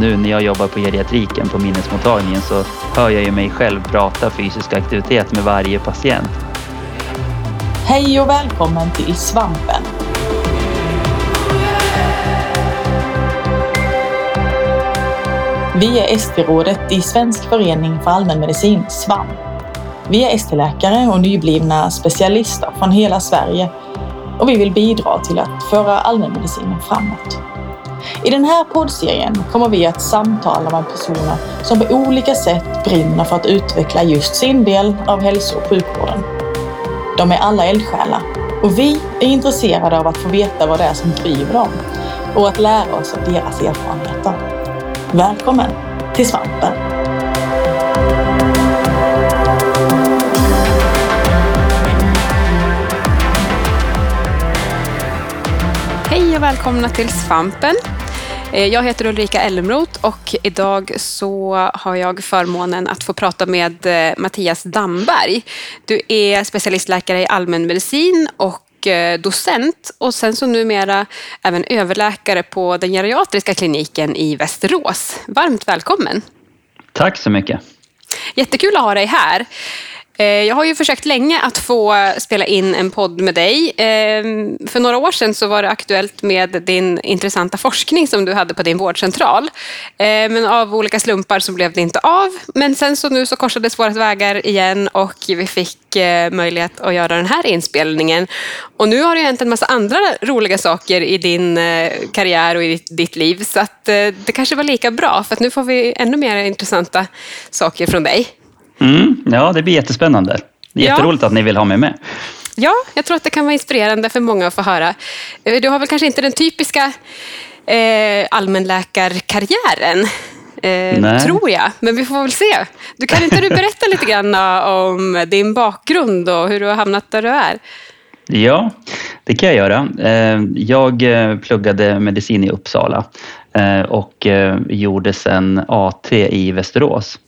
nu när jag jobbar på geriatriken på minnesmottagningen så hör jag ju mig själv prata fysisk aktivitet med varje patient. Hej och välkommen till Svampen. Vi är ST-rådet i Svensk förening för allmänmedicin, SVAM. Vi är ST-läkare och nyblivna specialister från hela Sverige och vi vill bidra till att föra allmänmedicinen framåt. I den här poddserien kommer vi att samtala med personer som på olika sätt brinner för att utveckla just sin del av hälso och sjukvården. De är alla eldsjälar och vi är intresserade av att få veta vad det är som driver dem och att lära oss av deras erfarenheter. Välkommen till Svampen! Hej och välkomna till Svampen. Eh, Jag heter Ulrika Elmroth och idag så har jag förmånen att få prata med eh, Mattias Damberg. Du är specialistläkare i allmänmedicin och eh, docent och sen så numera även överläkare på den geriatriska kliniken i Västerås. Varmt välkommen! Tack så mycket. Jättekul att ha dig här. Eh, jag har ju försökt länge att få spela in en podd med dig. Eh, för några år sedan så var det aktuellt med din intressanta forskning som du hade på din vårdcentral. Eh, men av olika slumpar så blev det inte av. Men sen så nu så korsades våra vägar igen och vi fick möjlighet att göra den här inspelningen. Och nu har det hänt en massa andra roliga saker i din karriär och i ditt, liv. Så att det kanske var lika bra för att nu får vi ännu mer intressanta saker från dig. Mm, ja, det blir jättespännande. Jätteroligt att ni vill ha mig med. Ja, jag tror att det kan vara inspirerande för många att få höra. Eh, Du har väl kanske inte den typiska eh, allmänläkarkarriären, eh, tror jag. Men vi får väl se. Du, kan inte du berätta lite grann om din bakgrund och hur du har hamnat där du är? Ja, det kan jag göra. Eh, jag eh, pluggade medicin i Uppsala eh, och gjorde sen AT i Västerås.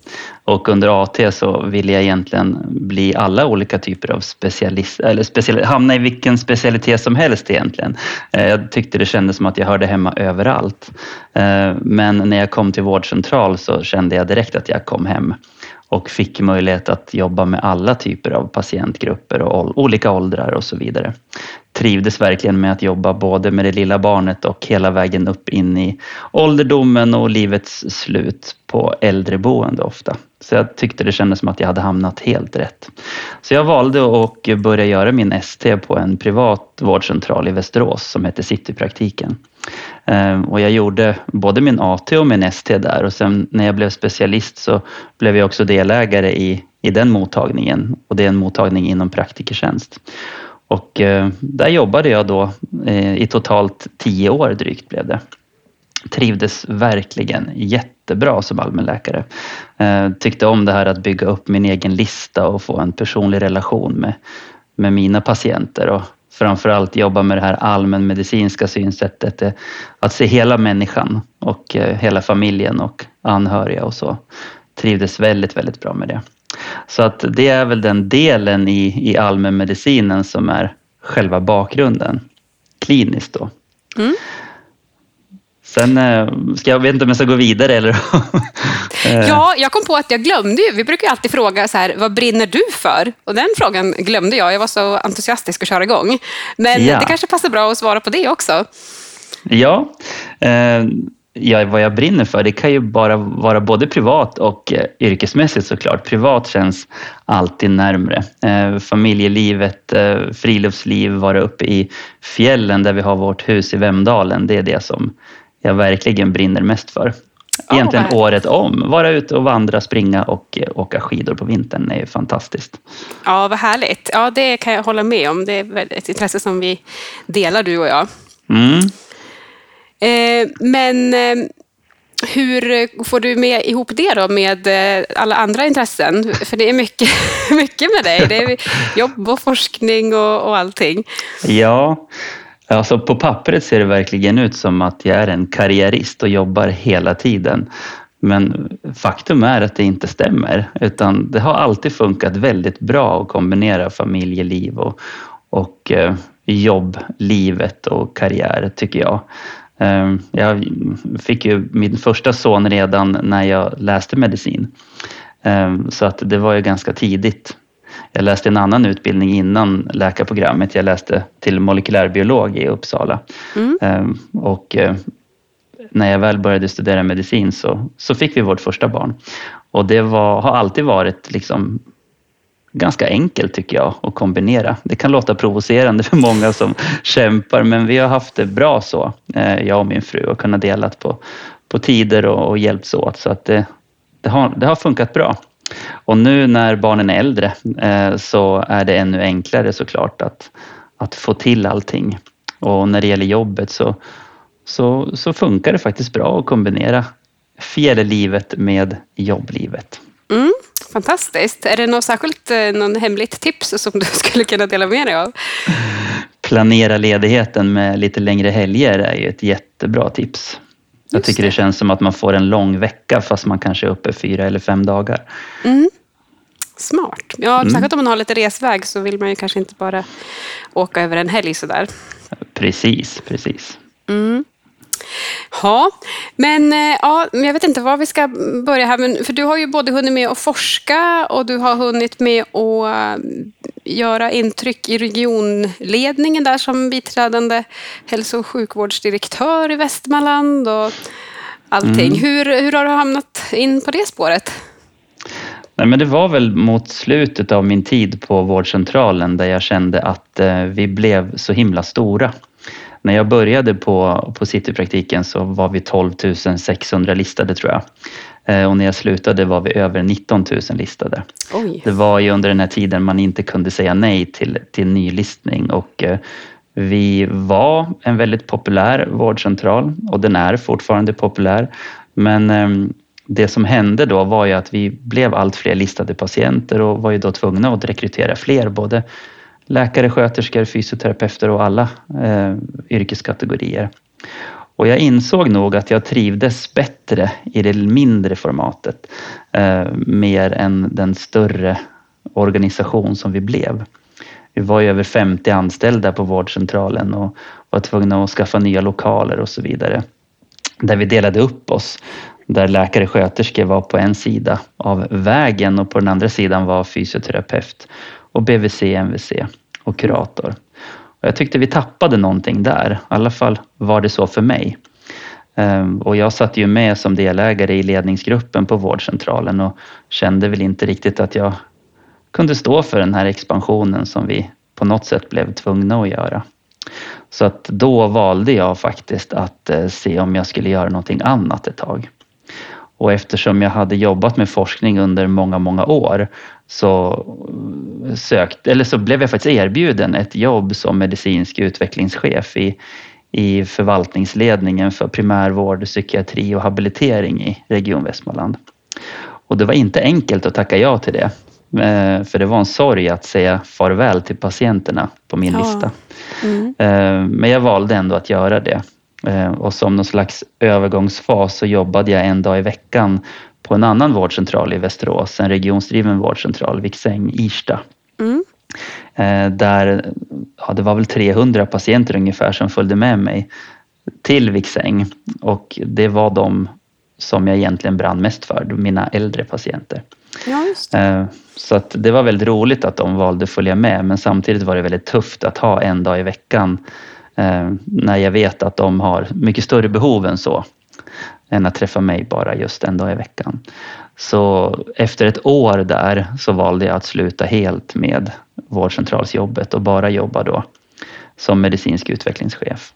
Och under AT så ville jag egentligen bli alla olika typer av specialist, eller special, hamna i vilken specialitet som helst egentligen. Jag tyckte det kändes som att jag hörde hemma överallt. Men när jag kom till vårdcentral så kände jag direkt att jag kom hem och fick möjlighet att jobba med alla typer av patientgrupper och olika åldrar och så vidare. Trivdes verkligen med att jobba både med det lilla barnet och hela vägen upp in i ålderdomen och livets slut på äldreboende ofta. Så jag tyckte det kändes som att jag hade hamnat helt rätt. Så jag valde att börja göra min ST på en privat vårdcentral i Västerås som heter Citypraktiken. Ehm, och jag gjorde både min AT och min ST där och sen när jag blev specialist så blev jag också delägare i, i den mottagningen och det är en mottagning inom praktikertjänst. Och eh, där jobbade jag då eh, i totalt tio år drygt blev det. Trivdes verkligen jättebra som allmänläkare. Eh, tyckte om det här att bygga upp min egen lista och få en personlig relation med, med mina patienter och framförallt jobba med det här allmänmedicinska synsättet. Att se hela människan och hela familjen och anhöriga och så. Trivdes väldigt, väldigt bra med det. Så att det är väl den delen i, i allmänmedicinen som är själva bakgrunden. Kliniskt då. Mm. Sen eh, ska jag vet inte om jag ska gå vidare eller? Eh, Ja, jag kom på att jag glömde ju. Vi brukar ju alltid fråga så här, vad brinner du för? Och den frågan glömde jag. Jag var så entusiastisk att köra igång. Men Ja. det kanske passar bra att svara på det också. Ja, eh, ja, vad jag brinner för det kan ju bara vara både privat och eh, yrkesmässigt såklart. Privat känns alltid närmre. Eh, familjelivet, eh, friluftsliv, vara uppe i fjällen där vi har vårt hus i Vemdalen. Det är det som jag verkligen brinner mest för. Egentligen härligt. året om. Vara ute och vandra, springa och eh, åka skidor på vintern är ju fantastiskt. Ja, vad härligt. Ja, det kan jag hålla med om. Det är ett intresse som vi delar, du och jag. Mm. Eh, men eh, hur får du med ihop det då med eh, alla andra intressen? För det är mycket, mycket med dig. Det är jobb och forskning och, och allting. Ja, alltså på pappret ser det verkligen ut som att jag är en karriärist och jobbar hela tiden. Men faktum är att det inte stämmer, utan det har alltid funkat väldigt bra att kombinera familjeliv och, och eh, jobb, livet och karriär tycker jag. Ehm, jag fick ju min första son redan när jag läste medicin. Ehm, så att det var ju ganska tidigt. Jag läste en annan utbildning innan läkarprogrammet. Jag läste till molekylärbiolog i Uppsala. Mm. Ehm, och eh, när jag väl började studera medicin så, så fick vi vårt första barn. Och det var, har alltid varit liksom ganska enkelt tycker jag att kombinera. Det kan låta provocerande för många som kämpar men vi har haft det bra så, eh, jag och min fru, och kunnat dela på, på tider och, och hjälpts åt så att det, det, har, det har funkat bra. Och nu när barnen är äldre eh, så är det ännu enklare såklart att, att få till allting. Och när det gäller jobbet så, så, så funkar det faktiskt bra att kombinera fjälllivet med jobblivet. Mm, fantastiskt. Är det något särskilt, eh, någon hemligt tips som du skulle kunna dela med dig av? Planera ledigheten med lite längre helger är ju ett jättebra tips. Jag tycker det. det känns som att man får en lång vecka fast man kanske är uppe fyra eller fem dagar. Mm. Smart. Ja, mm. Särskilt om man har lite resväg så vill man ju kanske inte bara åka över en helg sådär. Precis, precis. Mm. Ja, men eh, ja, jag vet inte var vi ska börja här, men, för du har ju både hunnit med att forska och du har hunnit med att eh, göra intryck i regionledningen där som biträdande hälso och sjukvårdsdirektör i Västmanland och allting. Mm. Hur, hur har du hamnat in på det spåret? Nej, men det var väl mot slutet av min tid på vårdcentralen där jag kände att eh, vi blev så himla stora. När jag började på, på Citypraktiken så var vi 12 600 listade tror jag. Eh, och när jag slutade var vi över 19 000 listade. Oj. Det var ju under den här tiden man inte kunde säga nej till, till nylistning och eh, vi var en väldigt populär vårdcentral och den är fortfarande populär. Men ehm, det som hände då var ju att vi blev allt fler listade patienter och var ju då tvungna att rekrytera fler, både läkare, sköterskor, fysioterapeuter och alla eh, yrkeskategorier. Och jag insåg nog att jag trivdes bättre i det mindre formatet eh, mer än den större organisation som vi blev. Vi var ju över 50 anställda på vårdcentralen och var tvungna att skaffa nya lokaler och så vidare. Där vi delade upp oss. Där läkare och sköterskor var på en sida av vägen och på den andra sidan var fysioterapeut och BVC, MVC och kurator. Och jag tyckte vi tappade någonting där, i alla fall var det så för mig. Ehm, och jag satt ju med som delägare i ledningsgruppen på vårdcentralen och kände väl inte riktigt att jag kunde stå för den här expansionen som vi på något sätt blev tvungna att göra. Så att då valde jag faktiskt att eh, se om jag skulle göra någonting annat ett tag. Och eftersom jag hade jobbat med forskning under många, många år så, sökt, eller så blev jag faktiskt erbjuden ett jobb som medicinsk utvecklingschef i, i förvaltningsledningen för primärvård, psykiatri och habilitering i Region Västmanland. Och det var inte enkelt att tacka ja till det. Eh, för det var en sorg att säga farväl till patienterna på min ja. lista. Mm. Eh, men jag valde ändå att göra det. Eh, och som någon slags övergångsfas så jobbade jag en dag i veckan på en annan vårdcentral i Västerås, en regionsdriven vårdcentral, Viksäng-Irsta. Mm. Eh, där, ja, det var väl 300 patienter ungefär som följde med mig till Viksäng och det var de som jag egentligen brann mest för, mina äldre patienter. Ja. Eh, så att det var väldigt roligt att de valde att följa med men samtidigt var det väldigt tufft att ha en dag i veckan Eh, när jag vet att de har mycket större behov än så än att träffa mig bara just en dag i veckan. Så efter ett år där så valde jag att sluta helt med vårdcentralsjobbet och bara jobba då som medicinsk utvecklingschef.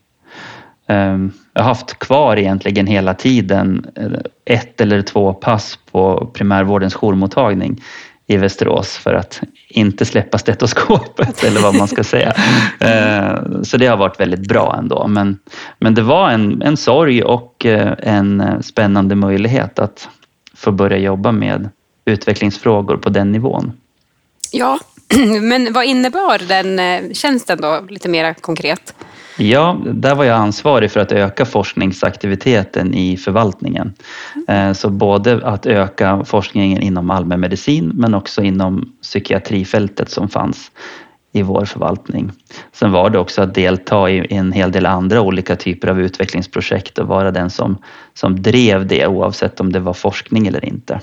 Ehm, jag har haft kvar egentligen hela tiden eh, ett eller två pass på primärvårdens jourmottagning i Västerås för att inte släppa stetoskopet eller vad man ska säga. Eh, så det har varit väldigt bra ändå. Men, men det var en, en sorg och eh, en spännande möjlighet att få börja jobba med utvecklingsfrågor på den nivån. Ja, men vad innebar den eh, tjänsten då, lite mer konkret? Ja, där var jag ansvarig för att öka forskningsaktiviteten i förvaltningen. Eh, så både att öka forskningen inom allmänmedicin men också inom psykiatrifältet som fanns i vår förvaltning. Sen var det också att delta i en hel del andra olika typer av utvecklingsprojekt och vara den som, som drev det oavsett om det var forskning eller inte.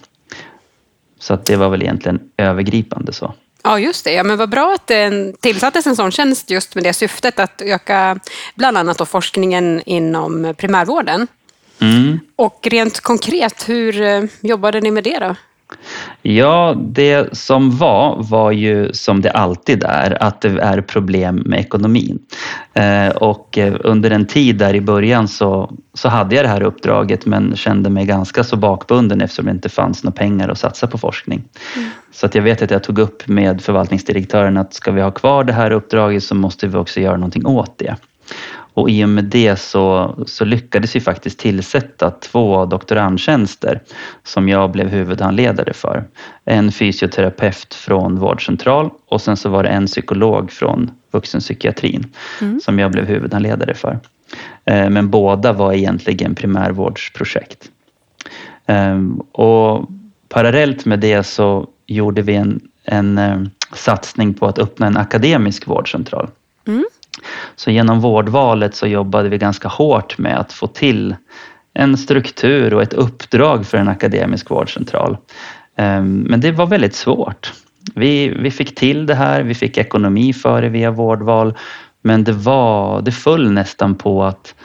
Så att det var väl egentligen övergripande så. Ja, just det. Ja, men vad bra att det tillsattes en sån tjänst just med det syftet att öka bland annat forskningen inom primärvården. Mm. Och rent konkret, hur eh, jobbade ni med det då? Ja, det som var var ju som det alltid är, att det är problem med ekonomin. Eh, och eh, under en tid där i början så, så hade jag det här uppdraget men kände mig ganska så bakbunden eftersom det inte fanns några pengar att satsa på forskning. Mm. Så att jag vet att jag tog upp med förvaltningsdirektören att ska vi ha kvar det här uppdraget så måste vi också göra någonting åt det. Och i och med det så, så lyckades vi faktiskt tillsätta två doktorandtjänster som jag blev huvudhandledare för. En fysioterapeut från vårdcentral och sen så var det en psykolog från vuxenpsykiatrin mm. som jag blev huvudhandledare för. Eh, men båda var egentligen primärvårdsprojekt. Ehm, och parallellt med det så gjorde vi en, en eh, satsning på att öppna en akademisk vårdcentral. Mm. Så genom vårdvalet så jobbade vi ganska hårt med att få till en struktur och ett uppdrag för en akademisk vårdcentral. Ehm, men det var väldigt svårt. Vi, vi fick till det här, vi fick ekonomi för det via vårdval, men det, var, det föll nästan på att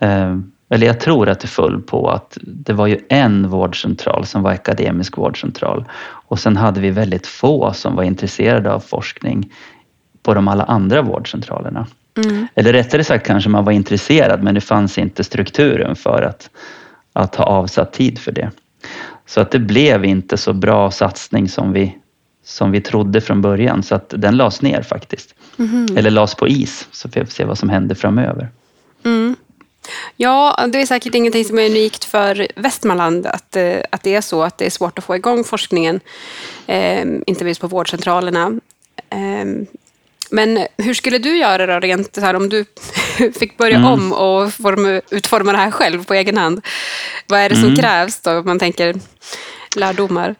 ehm, eller jag tror att det föll på att det var ju en vårdcentral som var akademisk vårdcentral och sen hade vi väldigt få som var intresserade av forskning på de alla andra vårdcentralerna. Mm. Eller rättare sagt kanske man var intresserad men det fanns inte strukturen för att, att ha avsatt tid för det. Så att det blev inte så bra satsning som vi, som vi trodde från början så att den lades ner faktiskt. Mm. Eller lades på is så får vi se vad som händer framöver. Mm. Ja, det är säkert ingenting som är unikt för Västmanland att, eh, att det är så att det är svårt att få igång forskningen, eh, inte minst på vårdcentralerna. Eh, men hur skulle du göra då, rent här, om du fick börja mm. om och form, utforma det här själv på egen hand? Vad är det som mm. krävs då, om man tänker lärdomar?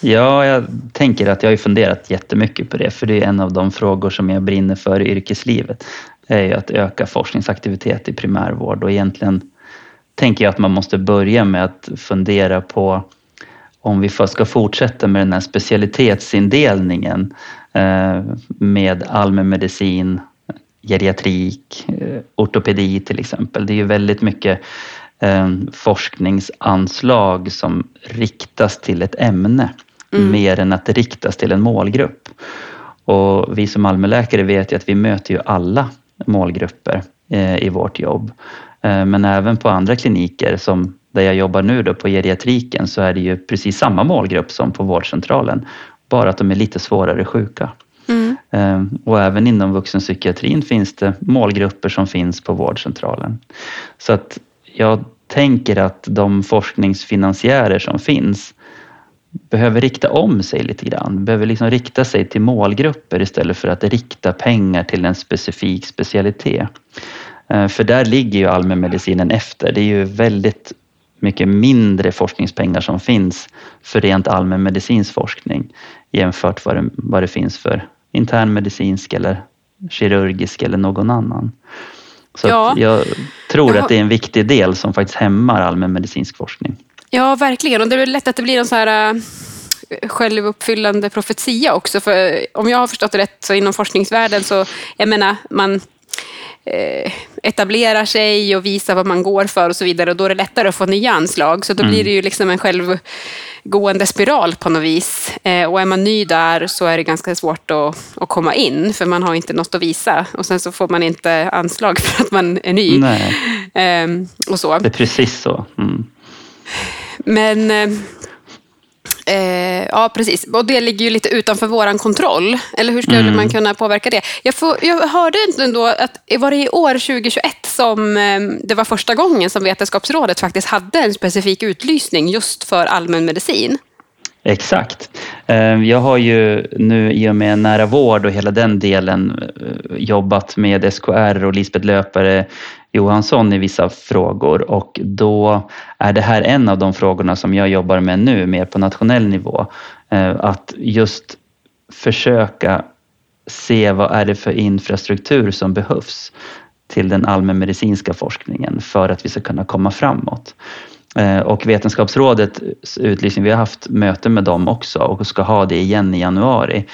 Ja, jag tänker att jag har funderat jättemycket på det, för det är en av de frågor som jag brinner för i yrkeslivet. Är ju att öka forskningsaktivitet i primärvård och egentligen tänker jag att man måste börja med att fundera på om vi ska fortsätta med den här specialitetsindelningen med allmänmedicin, geriatrik, eh, ortopedi till exempel. Det är ju väldigt mycket eh, forskningsanslag som riktas till ett ämne mm. mer än att det riktas till en målgrupp. Och vi som allmänläkare vet ju att vi möter ju alla målgrupper i vårt jobb. Men även på andra kliniker som där jag jobbar nu då på geriatriken så är det ju precis samma målgrupp som på vårdcentralen bara att de är lite svårare sjuka. Mm. Ehm, och även inom vuxenpsykiatrin finns det målgrupper som finns på vårdcentralen. Så att jag tänker att de forskningsfinansiärer som finns behöver rikta om sig lite grann, behöver liksom rikta sig till målgrupper istället för att rikta pengar till en specifik specialitet. Ehm, för där ligger ju allmänmedicinen efter. Det är ju väldigt mycket mindre forskningspengar som finns för rent allmänmedicinsk forskning jämfört vad det, vad det finns för internmedicinsk eller kirurgisk eller någon annan. Så ja. jag tror ja. att det är en viktig del som faktiskt hämmar allmänmedicinsk forskning. Ja, verkligen. Och det är lätt att det blir en så här äh, självuppfyllande profetia också. För om jag har förstått det rätt så inom forskningsvärlden så, jag menar, man Eh, etablerar sig och visar vad man går för och så vidare. Och då är det lättare att få nya anslag. Så då mm. blir det ju liksom en självgående spiral på något vis. Eh, och är man ny där så är det ganska svårt att, att komma in, för man har inte något att visa. Och sen så får man inte anslag för att man är ny. Eh, och så. Det är precis så. Mm. Men eh, ja, precis. Och det ligger ju lite utanför vår kontroll. Eller hur skulle mm. man kunna påverka det? Jag, får, jag hörde ändå att var det i år 2021 som eh, det var första gången som Vetenskapsrådet faktiskt hade en specifik utlysning just för allmänmedicin. Exakt. Eh, jag har ju nu i och med nära vård och hela den delen eh, jobbat med SKR och Lisbeth Löpare Johansson i vissa frågor och då är det här en av de frågorna som jag jobbar med nu mer på nationell nivå. Eh, att just försöka se vad är det för infrastruktur som behövs till den allmänmedicinska forskningen för att vi ska kunna komma framåt. Eh, och Vetenskapsrådets utlysning, vi har haft möte med dem också och ska ha det igen i januari.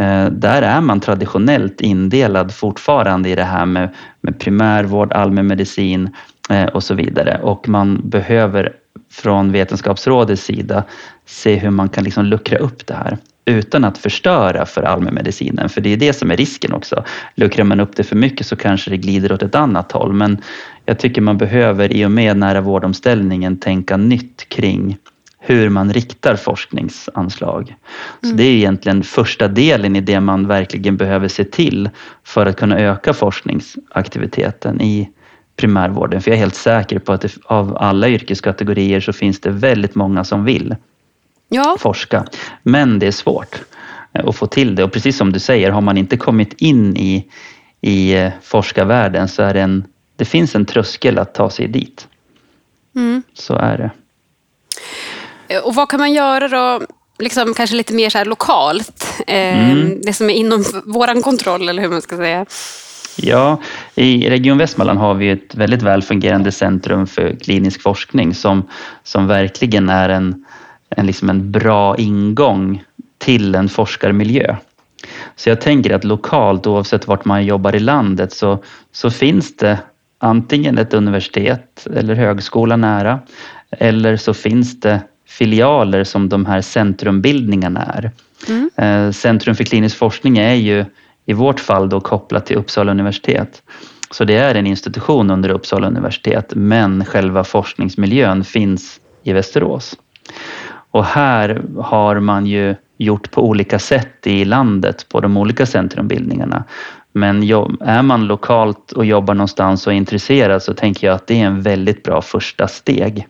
Eh, där är man traditionellt indelad fortfarande i det här med, med primärvård, allmänmedicin eh, och så vidare. Och man behöver från Vetenskapsrådets sida se hur man kan liksom luckra upp det här utan att förstöra för allmänmedicinen. För det är det som är risken också. Luckrar man upp det för mycket så kanske det glider åt ett annat håll. Men jag tycker man behöver i och med nära vårdomställningen tänka nytt kring hur man riktar forskningsanslag. Så mm. Det är egentligen första delen i det man verkligen behöver se till för att kunna öka forskningsaktiviteten i primärvården. För jag är helt säker på att det, av alla yrkeskategorier så finns det väldigt många som vill ja. forska. Men det är svårt att få till det och precis som du säger, har man inte kommit in i, i eh, forskarvärlden så är det en, det finns en tröskel att ta sig dit. Mm. Så är det. Eh, och vad kan man göra då, liksom kanske lite mer så här lokalt? mm. Det som är inom våran kontroll eller hur man ska säga. Ja, i Region Västmanland har vi ett väldigt väl fungerande centrum för klinisk forskning som, som verkligen är en, en, liksom en bra ingång till en forskarmiljö. Så jag tänker att lokalt, oavsett vart man jobbar i landet, så, så finns det antingen ett universitet eller högskola nära, eller så finns det filialer som de här centrumbildningarna är. Mm. Eh, Centrum för klinisk forskning är ju i vårt fall då kopplat till Uppsala universitet. Så det är en institution under Uppsala universitet men själva forskningsmiljön finns i Västerås. Och här har man ju gjort på olika sätt i landet på de olika centrumbildningarna. Men är man lokalt och jobbar någonstans och är intresserad så tänker jag att det är en väldigt bra första steg.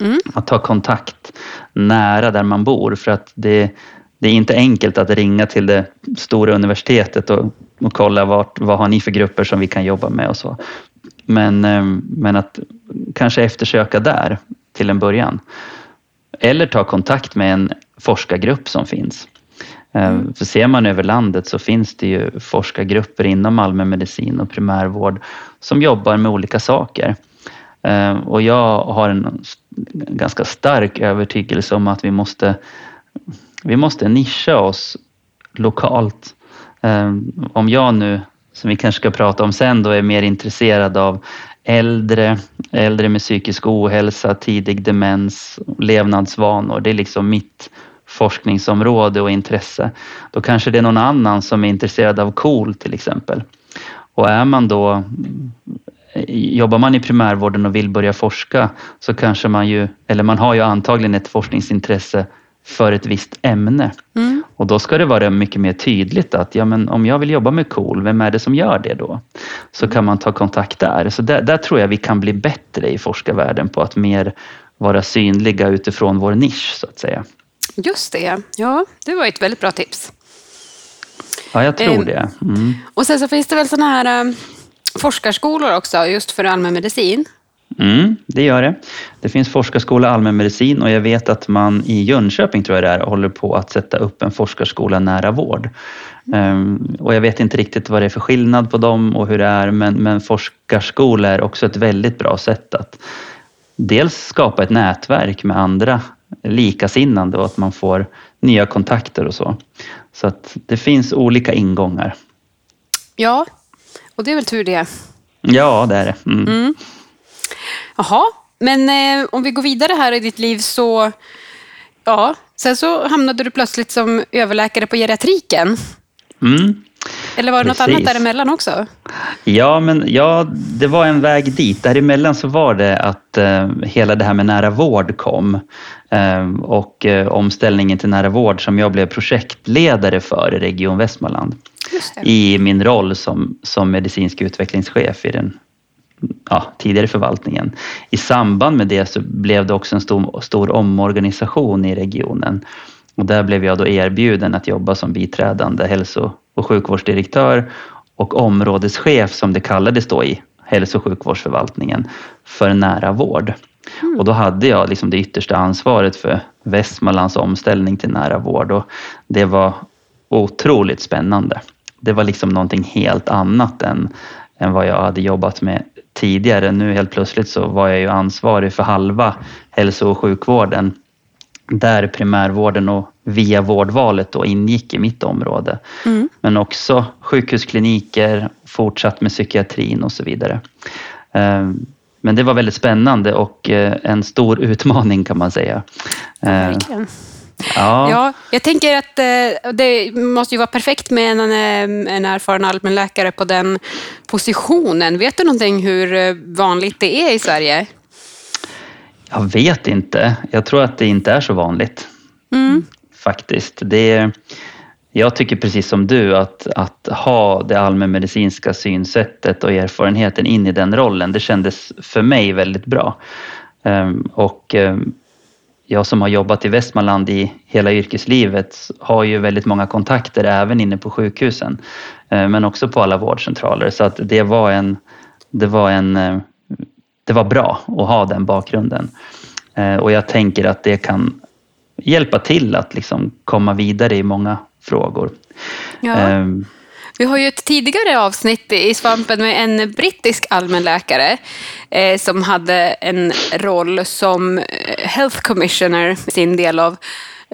Mm. Att ta kontakt nära där man bor för att det, det är inte enkelt att ringa till det stora universitetet och, och kolla vart, vad har ni för grupper som vi kan jobba med och så. Men, eh, men att kanske eftersöka där till en början. Eller ta kontakt med en forskargrupp som finns. Eh, mm. För ser man över landet så finns det ju forskargrupper inom allmänmedicin och primärvård som jobbar med olika saker. Eh, och jag har en ganska stark övertygelse om att vi måste vi måste nischa oss lokalt. Ehm, om jag nu, som vi kanske ska prata om sen, då är mer intresserad av äldre, äldre med psykisk ohälsa, tidig demens, levnadsvanor. Det är liksom mitt forskningsområde och intresse. Då kanske det är någon annan som är intresserad av KOL till exempel. Och är man då Jobbar man i primärvården och vill börja forska så kanske man ju, eller man har ju antagligen ett forskningsintresse för ett visst ämne. Mm. Och då ska det vara mycket mer tydligt att ja, men om jag vill jobba med KOL, vem är det som gör det då? Så kan man ta kontakt där. Så där, där tror jag vi kan bli bättre i forskarvärlden på att mer vara synliga utifrån vår nisch så att säga. Just det, ja det var ett väldigt bra tips. Ja, jag tror eh, det. Mm. Och sen så finns det väl sådana här um, forskarskolor också just för allmänmedicin? Mm, det gör det. Det finns forskarskola allmänmedicin och jag vet att man i Jönköping tror jag det är, håller på att sätta upp en forskarskola nära vård. Um, och jag vet inte riktigt vad det är för skillnad på dem och hur det är men, men forskarskola är också ett väldigt bra sätt att dels skapa ett nätverk med andra likasinnande och att man får nya kontakter och så. Så att det finns olika ingångar. Ja, och det är väl tur det. Ja, det är det. Mm. Mm. Jaha, men eh, om vi går vidare här i ditt liv så, ja, sen så hamnade du plötsligt som överläkare på geriatriken. Mm. Eller var det Precis. något annat däremellan också? Ja, men ja, det var en väg dit. Däremellan så var det att eh, hela det här med nära vård kom eh, och eh, omställningen till nära vård som jag blev projektledare för i Region Västmanland i min roll som, som medicinsk utvecklingschef i den ja, tidigare förvaltningen. I samband med det så blev det också en stor, stor omorganisation i regionen. Och där blev jag då erbjuden att jobba som biträdande hälso och sjukvårdsdirektör och områdeschef som det kallades då i hälso och sjukvårdsförvaltningen för nära vård. Mm. Och då hade jag liksom det yttersta ansvaret för Västmanlands omställning till nära vård och det var otroligt spännande. det var liksom någonting helt annat än, än vad jag hade jobbat med tidigare. Nu helt plötsligt så var jag ju ansvarig för halva hälso och sjukvården där primärvården och via vårdvalet då ingick i mitt område. Mm. Men också sjukhuskliniker, fortsatt med psykiatrin och så vidare. Ehm, men det var väldigt spännande och eh, en stor utmaning kan man säga. Verkligen. Ja. ja, jag tänker att eh, det måste ju vara perfekt med en, eh, en erfaren allmänläkare på den positionen. Vet du någonting hur vanligt det är i Sverige? Jag vet inte. Jag tror att det inte är så vanligt. Mm. Faktiskt. Det, jag tycker precis som du att, att ha det allmänmedicinska synsättet och erfarenheten in i den rollen, det kändes för mig väldigt bra. Ehm, och ehm, jag som har jobbat i Västmanland i hela yrkeslivet har ju väldigt många kontakter även inne på sjukhusen. Ehm, men också på alla vårdcentraler så att det var en, det var en eh, det var bra att ha den bakgrunden. Eh, och jag tänker att det kan hjälpa till att liksom komma vidare i många frågor. Ja. Um, vi har ju ett tidigare avsnitt i Svampen med en brittisk allmänläkare eh, som hade en roll som eh, Health Commissioner, sin del av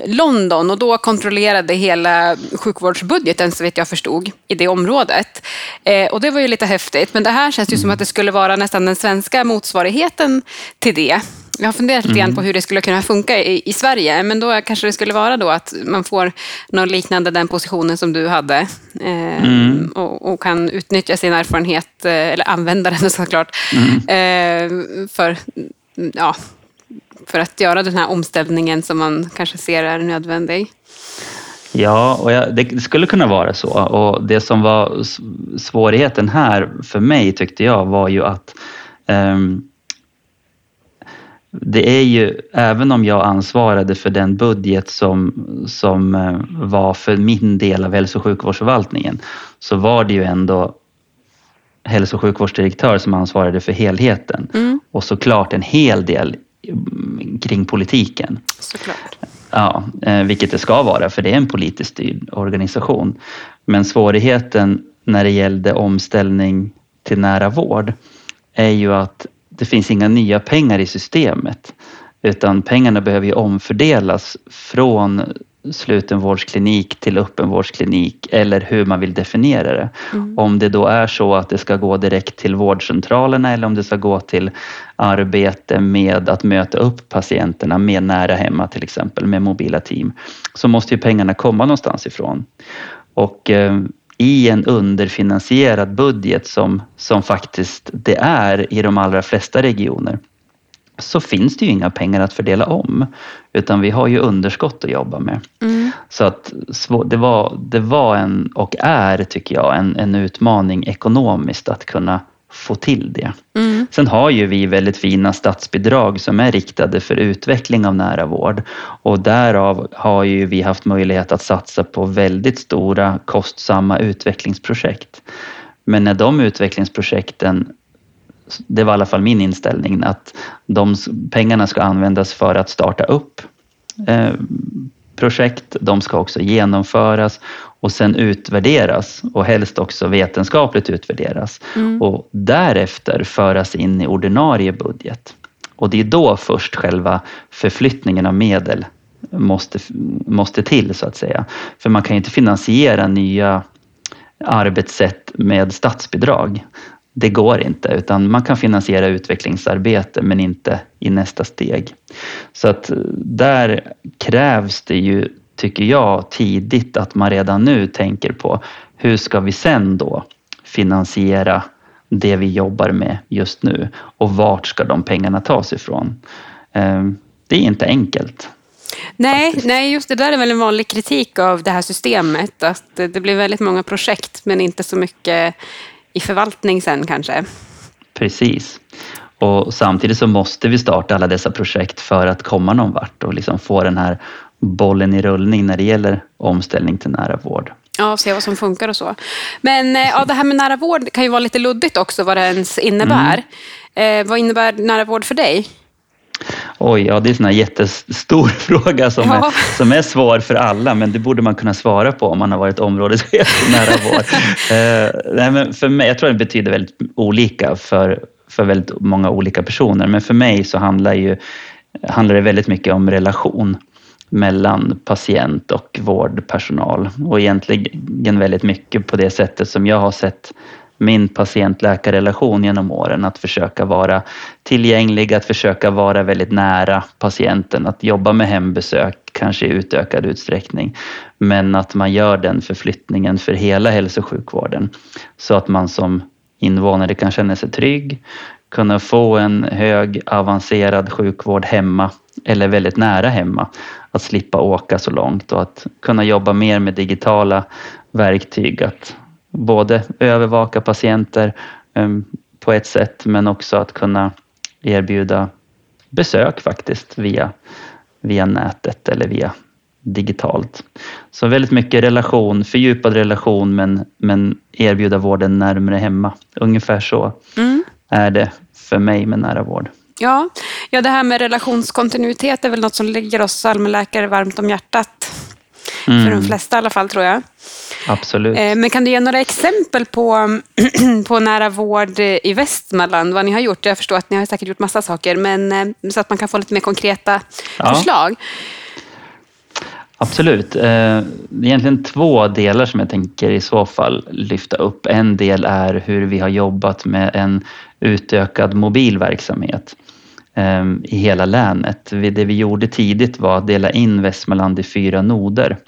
London och då kontrollerade hela sjukvårdsbudgeten så vet jag förstod i det området. Eh, och det var ju lite häftigt, men det här känns ju som att det skulle vara nästan den svenska motsvarigheten till det. Jag har funderat lite grann på mm. hur det skulle kunna funka i, i, Sverige, men då kanske det skulle vara då att man får något liknande den positionen som du hade eh, mm. och, och, kan utnyttja sin erfarenhet, eh, eller använda den såklart, mm. eh, för ja, för att göra den här omställningen som man kanske ser är nödvändig? Ja, och jag, det skulle kunna vara så. Och det som var svårigheten här för mig tyckte jag var ju att um, det är ju, även om jag ansvarade för den budget som, som eh, var för min del av hälso och sjukvårdsförvaltningen, så var det ju ändå hälso och sjukvårdsdirektör som ansvarade för helheten. Mm. Och såklart en hel del kring politiken. Såklart. Ja, eh, vilket det ska vara för det är en politiskt styrd organisation. Men svårigheten när det gällde omställning till nära vård är ju att det finns inga nya pengar i systemet utan pengarna behöver ju omfördelas från slutenvårdsklinik till öppenvårdsklinik eller hur man vill definiera det. Mm. Om det då är så att det ska gå direkt till vårdcentralerna eller om det ska gå till arbete med att möta upp patienterna mer nära hemma till exempel med mobila team så måste ju pengarna komma någonstans ifrån. Och eh, i en underfinansierad budget som, som faktiskt det är i de allra flesta regioner så finns det ju inga pengar att fördela om. Utan vi har ju underskott att jobba med. Mm. Så att det var, det var en, och är tycker jag, en, en utmaning ekonomiskt att kunna få till det. Mm. Sen har ju vi väldigt fina statsbidrag som är riktade för utveckling av nära vård och därav har ju vi haft möjlighet att satsa på väldigt stora kostsamma utvecklingsprojekt. Men när de utvecklingsprojekten det var i alla fall min inställning, att de pengarna ska användas för att starta upp eh, projekt. De ska också genomföras och sen utvärderas och helst också vetenskapligt utvärderas mm. och därefter föras in i ordinarie budget. Och det är då först själva förflyttningen av medel måste, måste till så att säga. För man kan ju inte finansiera nya arbetssätt med statsbidrag det går inte utan man kan finansiera utvecklingsarbete men inte i nästa steg. Så att eh, där krävs det ju, tycker jag, tidigt att man redan nu tänker på hur ska vi sen då finansiera det vi jobbar med just nu och vart ska de pengarna tas ifrån? Ehm, det är inte enkelt. Nej, nej, just det där är väl en vanlig kritik av det här systemet, att det blir väldigt många projekt men inte så mycket i förvaltning sen kanske. Precis. Och samtidigt så måste vi starta alla dessa projekt för att komma någon vart och liksom få den här bollen i rullning när det gäller omställning till nära vård. Ja, se vad som funkar och så. Men eh, ja, det här med nära vård kan ju vara lite luddigt också vad det ens innebär. Mm. Eh, vad innebär nära vård för dig? Oj, ja det är en sån jättestor fråga som, ja. är, som är svår för alla, men det borde man kunna svara på om man har varit områdeschef nära vård. uh, nej, men för mig, jag tror det betyder väldigt olika för, för väldigt många olika personer, men för mig så handlar, ju, handlar det väldigt mycket om relation mellan patient och vårdpersonal och egentligen väldigt mycket på det sättet som jag har sett min patient-läkarrelation genom åren. Att försöka vara tillgänglig, att försöka vara väldigt nära patienten, att jobba med hembesök, kanske i utökad utsträckning. Men att man gör den förflyttningen för hela hälso och sjukvården. Så att man som invånare kan känna sig trygg, kunna få en hög avancerad sjukvård hemma eller väldigt nära hemma. Att slippa åka så långt och att kunna jobba mer med digitala verktyg. Att både övervaka patienter ehm, på ett sätt men också att kunna erbjuda besök faktiskt via, via nätet eller via digitalt. Så väldigt mycket relation, fördjupad relation men, men erbjuda vården närmare hemma. Ungefär så mm. är det för mig med nära vård. Ja, ja, det här med relationskontinuitet är väl något som ligger oss allmänläkare varmt om hjärtat. Mm. För de flesta i alla fall tror jag. Absolut. Eh, men kan du ge några exempel på, på nära vård i Västmanland, vad ni har gjort? Jag förstår att ni har säkert gjort massa saker, men eh, så att man kan få lite mer konkreta ja. förslag. Absolut. Eh, är egentligen två delar som jag tänker i så fall lyfta upp. En del är hur vi har jobbat med en utökad mobil verksamhet i hela länet. Det vi gjorde tidigt var att dela in Västmanland i fyra noder.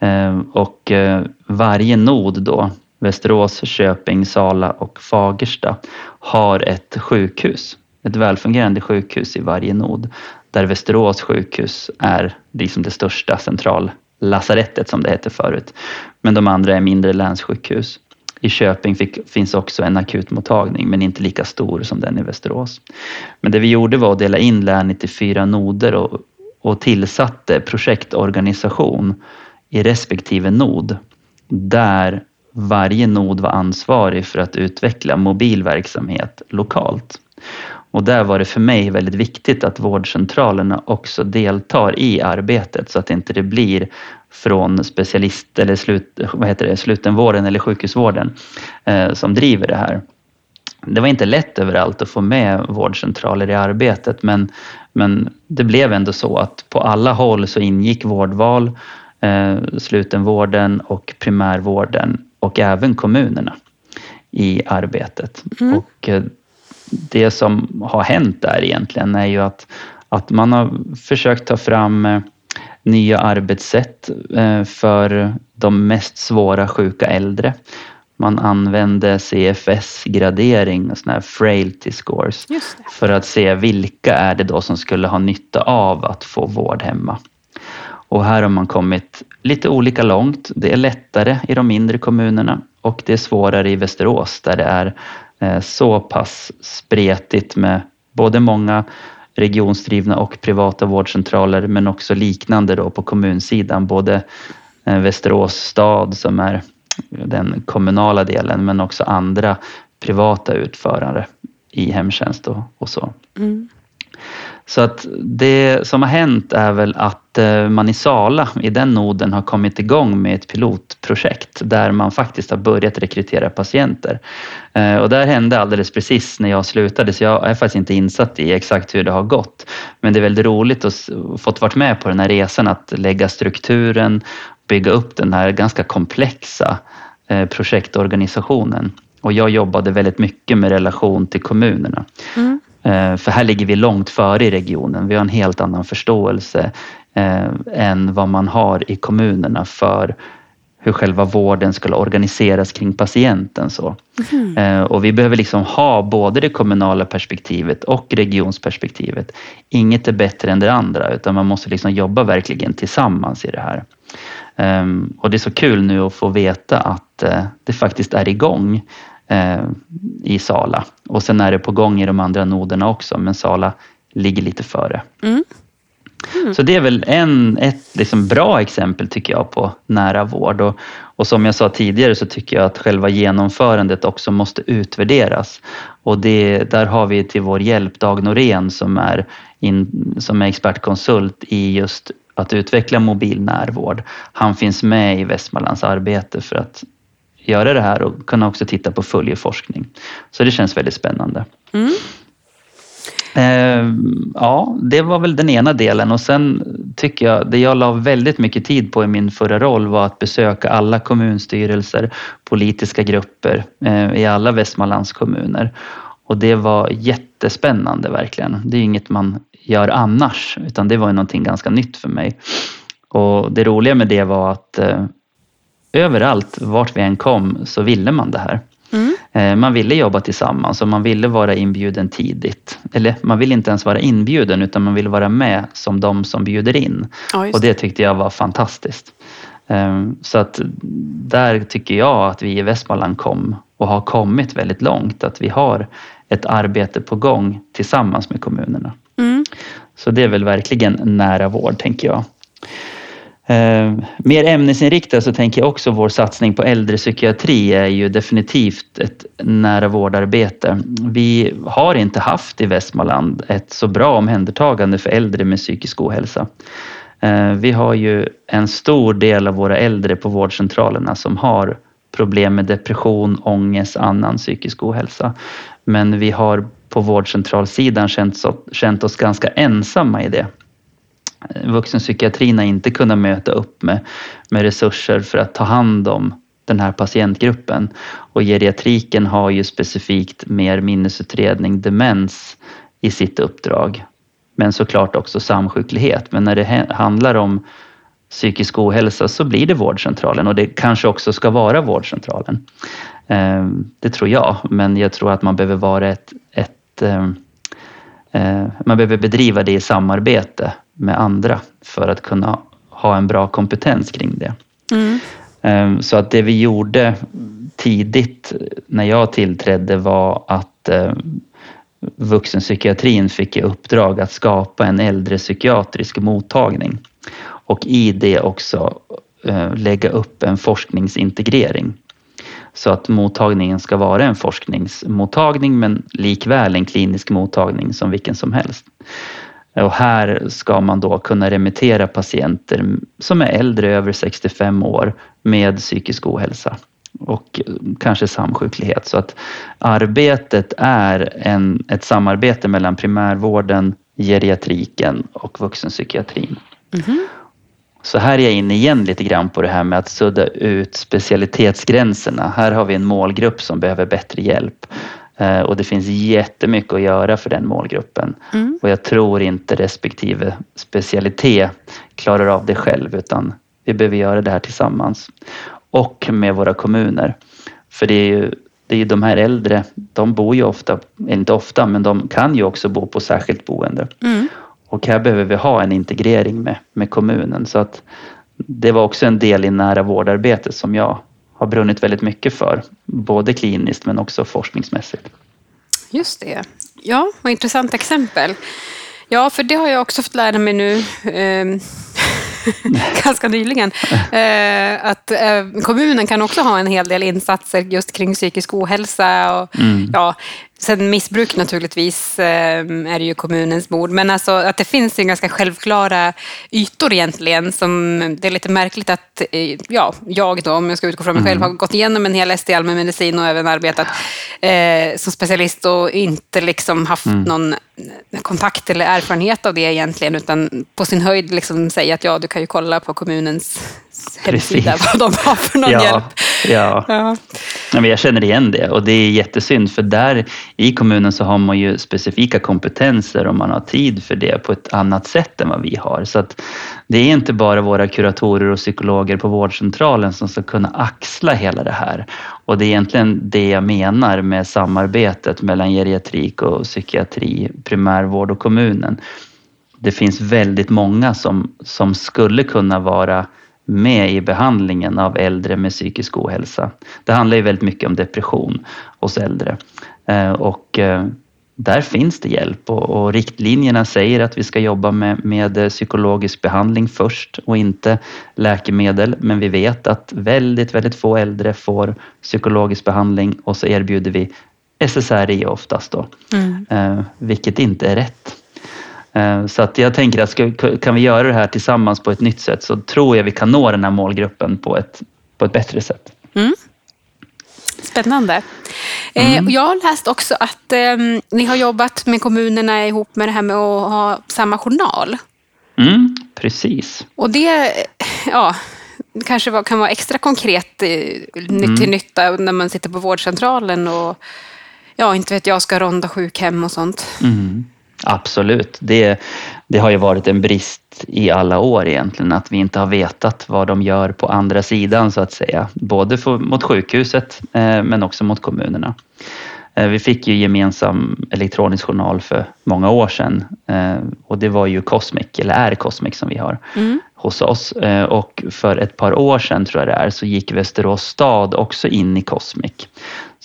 Ehm, och eh, varje nod då, Västerås, Köping, Sala och Fagersta, har ett sjukhus. Ett välfungerande sjukhus i varje nod. Där Västerås sjukhus är liksom det största centrallasarettet som det hette förut. Men de andra är mindre länssjukhus. I Köping fick, finns också en akutmottagning men inte lika stor som den i Västerås. Men det vi gjorde var att dela in länet i fyra noder och, och tillsatte projektorganisation i respektive nod där varje nod var ansvarig för att utveckla mobilverksamhet lokalt. Och där var det för mig väldigt viktigt att vårdcentralerna också deltar i arbetet så att inte det blir från specialist eller slut, vad heter det, slutenvården eller sjukhusvården eh, som driver det här. Det var inte lätt överallt att få med vårdcentraler i arbetet men, men det blev ändå så att på alla håll så ingick vårdval eh, slutenvården och primärvården och även kommunerna i arbetet. Mm. Och eh, det som har hänt där egentligen är ju att, att man har försökt ta fram eh, nya arbetssätt eh, för de mest svåra sjuka äldre. Man använde CFS-gradering, såna här frailty scores, för att se vilka är det då som skulle ha nytta av att få vård hemma. Och här har man kommit lite olika långt. Det är lättare i de mindre kommunerna och det är svårare i Västerås där det är eh, så pass spretigt med både många regionsdrivna och privata vårdcentraler men också liknande då på kommunsidan. Både eh, Västerås stad som är den kommunala delen men också andra privata utförare i hemtjänst och, och så. Mm. Så att det som har hänt är väl att eh, man i Sala, i den noden, har kommit igång med ett pilotprojekt där man faktiskt har börjat rekrytera patienter. Eh, och och här hände alldeles precis när jag slutade, så jag är faktiskt inte insatt i exakt hur det har gått. Men det är väldigt roligt att fått varit med på den här resan, att lägga strukturen, bygga upp den här ganska komplexa eh, projektorganisationen. Och jag jobbade väldigt mycket med relation till kommunerna. Mm. Eh, för här ligger vi långt före i regionen. Vi har en helt annan förståelse eh, än vad man har i kommunerna för hur själva vården skulle organiseras kring patienten. Så. Mm. Och vi behöver liksom ha både det kommunala perspektivet och regionsperspektivet. Inget är bättre än det andra utan man måste liksom jobba verkligen tillsammans i det här. Ehm, och det är så kul nu att få veta att det faktiskt är igång i Sala. Och sen är det på gång i de andra noderna också, men Sala ligger lite före. Mm. Mm. Så det är väl en, ett liksom bra exempel tycker jag på nära vård. Och, och som jag sa tidigare så tycker jag att själva genomförandet också måste utvärderas. Och det, där har vi till vår hjälp Dag Norén som är, in, som är expertkonsult i just att utveckla mobil närvård. Han finns med i Västmanlands arbete för att göra det här och kunna också titta på följeforskning. Så det känns väldigt spännande. Mm. Eh, ja, det var väl den ena delen och sen tycker jag, det jag la väldigt mycket tid på i min förra roll var att besöka alla kommunstyrelser, politiska grupper eh, i alla Västmanlands kommuner. Och det var jättespännande verkligen. Det är inget man gör annars utan det var ju någonting ganska nytt för mig. Och det roliga med det var att eh, överallt, vart vi än kom, så ville man det här. Mm. Eh, man ville jobba tillsammans och man ville vara inbjuden tidigt. Eller man ville inte ens vara inbjuden utan man ville vara med som de som bjuder in. Ja, och det tyckte jag var fantastiskt. Ehm, så att där tycker jag att vi i Västmanland kom och har kommit väldigt långt. Att vi har ett arbete på gång tillsammans med kommunerna. Mm. Så det är väl verkligen nära vård tänker jag. Eh, mer ämnesinriktat så tänker jag också vår satsning på äldrepsykiatri är ju definitivt ett nära vårdarbete. Vi har inte haft i Västmanland ett så bra omhändertagande för äldre med psykisk ohälsa. Eh, vi har ju en stor del av våra äldre på vårdcentralerna som har problem med depression, ångest, annan psykisk ohälsa. Men vi har på vårdcentralsidan känt, känt oss ganska ensamma i det vuxenpsykiatrin har inte kunnat möta upp med, med resurser för att ta hand om den här patientgruppen. Och geriatriken har ju specifikt mer minnesutredning, demens i sitt uppdrag. Men såklart också samsjuklighet. Men när det handlar om psykisk ohälsa så blir det vårdcentralen och det kanske också ska vara vårdcentralen. Eh, det tror jag, men jag tror att man behöver vara ett, ett eh, eh, man behöver bedriva det i samarbete med andra för att kunna ha en bra kompetens kring det. Mm. Så att det vi gjorde tidigt när jag tillträdde var att eh, vuxenpsykiatrin fick i uppdrag att skapa en äldrepsykiatrisk mottagning och i det också eh, lägga upp en forskningsintegrering. Så att mottagningen ska vara en forskningsmottagning men likväl en klinisk mottagning som vilken som helst. Och här ska man då kunna remittera patienter som är äldre, över 65 år, med psykisk ohälsa och kanske samsjuklighet. Så att arbetet är en, ett samarbete mellan primärvården, geriatriken och vuxenpsykiatrin. Mm. Så här är jag inne igen lite grann på det här med att sudda ut specialitetsgränserna. Här har vi en målgrupp som behöver bättre hjälp. Eh, och det finns jättemycket att göra för den målgruppen. Mm. Och jag tror inte respektive specialitet klarar av det själv utan vi behöver göra det här tillsammans. Och med våra kommuner. För det är ju det är de här äldre, de bor ju ofta, inte ofta, men de kan ju också bo på särskilt boende. Mm. Och här behöver vi ha en integrering med, med kommunen. Så att det var också en del i nära vårdarbetet som jag har brunnit väldigt mycket för. Både kliniskt men också forskningsmässigt. Just det. Ja, vad intressant exempel. Ja, för det har jag också fått lära mig nu. Eh, ganska nyligen. Eh, att eh, kommunen kan också ha en hel del insatser just kring psykisk ohälsa. Och, mm. ja, sen missbruk naturligtvis eh, är det ju kommunens bord. Men alltså att det finns en ganska självklara ytor egentligen. Som, det är lite märkligt att eh, ja, jag då, om jag ska utgå från mig själv, mm. har gått igenom en hel ST allmänmedicin och även arbetat eh, som specialist och inte liksom haft mm. någon kontakt eller erfarenhet av det egentligen, utan på sin höjd liksom säga att ja, du kan ju kolla på kommunens hemsida vad de har för någon ja, hjälp. Ja. Ja. ja. jag känner igen det och det är jättesynd för där i kommunen så har man ju specifika kompetenser och man har tid för det på ett annat sätt än vad vi har. Så att det är inte bara våra kuratorer och psykologer på vårdcentralen som ska kunna axla hela det här. Och det är egentligen det jag menar med samarbetet mellan geriatrik och psykiatri, primärvård och kommunen. Det finns väldigt många som, som skulle kunna vara med i behandlingen av äldre med psykisk ohälsa. Det handlar ju väldigt mycket om depression hos äldre. Eh, och eh, där finns det hjälp och, och, riktlinjerna säger att vi ska jobba med, med psykologisk behandling först och inte läkemedel. Men vi vet att väldigt, väldigt få äldre får psykologisk behandling och så erbjuder vi SSRI oftast då, mm. eh, vilket inte är rätt. Eh, så att jag tänker att ska, kan vi göra det här tillsammans på ett nytt sätt så tror jag vi kan nå den här målgruppen på ett, på ett bättre sätt. Mm. Spännande. Eh, mm. jag har läst också att eh, ni har jobbat med kommunerna ihop med det här med att ha samma journal. Mm, precis. Och det ja, kanske var, kan vara extra konkret eh, mm. till nytta när man sitter på vårdcentralen och ja, inte vet jag, ska ronda sjukhem och sånt. Mm. Absolut. Det, det har ju varit en brist i alla år egentligen att vi inte har vetat vad de gör på andra sidan så att säga. Både för, mot sjukhuset eh, men också mot kommunerna. Eh, vi fick ju gemensam elektronisk journal för många år sedan eh, och det var ju Cosmic, eller är Cosmic som vi har mm. hos oss. Och för ett par år sedan tror jag det är så gick Västerås stad också in i Cosmic.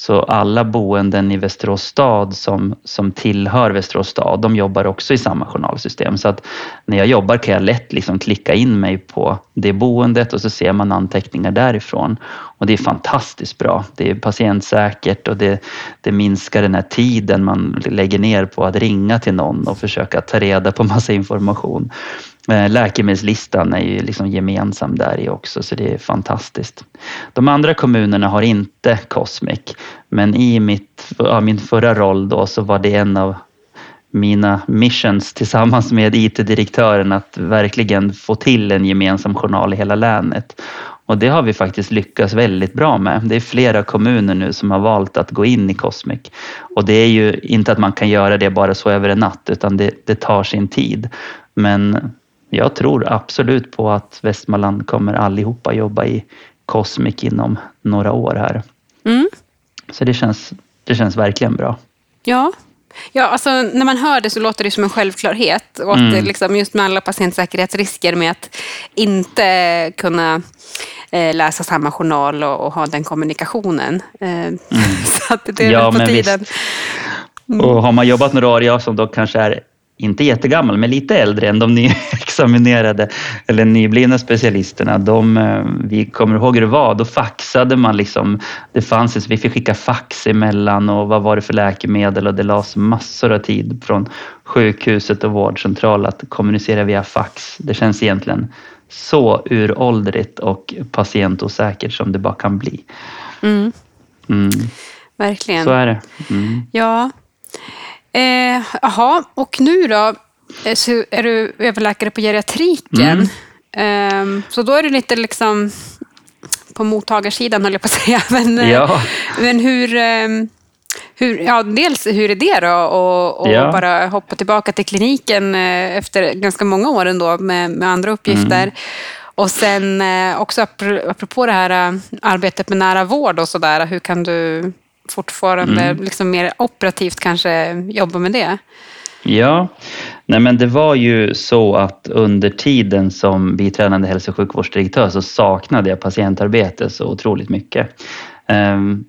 Så alla boenden i Västerås stad som, som tillhör Västerås stad, de jobbar också i samma journalsystem. Så att när jag jobbar kan jag lätt liksom klicka in mig på det boendet och så ser man anteckningar därifrån. Och det är fantastiskt bra. Det är patientsäkert och det, det minskar den här tiden man lägger ner på att ringa till någon och försöka ta reda på massa information. Eh, läkemedelslistan är ju liksom gemensam där i också så det är fantastiskt. De andra kommunerna har inte Cosmic men i mitt, ja, min förra roll då så var det en av mina missions tillsammans med IT-direktören att verkligen få till en gemensam journal i hela länet. Och det har vi faktiskt lyckats väldigt bra med. Det är flera kommuner nu som har valt att gå in i Cosmic. Och det är ju inte att man kan göra det bara så över en natt utan det, det tar sin tid. Men jag tror absolut på att Västmanland kommer allihopa jobba i Cosmic inom några år här. Mm. Så det känns, det känns verkligen bra. Ja. Ja, alltså, när man hör det så låter det som en självklarhet. Och att mm. liksom, just med alla patientsäkerhetsrisker med att inte kunna eh, läsa samma journal och, och, ha den kommunikationen. Eh, mm. så att det är ja, på tiden. Mm. Och har man jobbat några år, jag som då kanske är inte jättegammal, men lite äldre än de nyexaminerade eller nyblivna specialisterna. De, eh, vi kommer ihåg hur det var, då faxade man liksom. Det fanns, vi fick skicka fax emellan och vad var det för läkemedel och det lades massor av tid från sjukhuset och vårdcentral att kommunicera via fax. Det känns egentligen så uråldrigt och patientosäkert som det bara kan bli. Mm. Mm. Verkligen. Så är det. Mm. Ja. Jaha, eh, och nu då eh, så är du överläkare på geriatriken. Mm. Eh, så då är du lite liksom på mottagarsidan höll jag på att säga. Men, eh, ja. men hur, ehm, hur, ja, dels hur är det då och, och ja. bara hoppa tillbaka till kliniken eh, efter ganska många år ändå med, med andra uppgifter. Mm. Och sen också apropå det här arbetet med nära vård och sådär, hur kan du fortfarande mm. liksom mer operativt kanske jobba med det? Ja, nej men det var ju så att under tiden som biträdande hälso och sjukvårdsdirektör så saknade jag patientarbete så otroligt mycket. Um,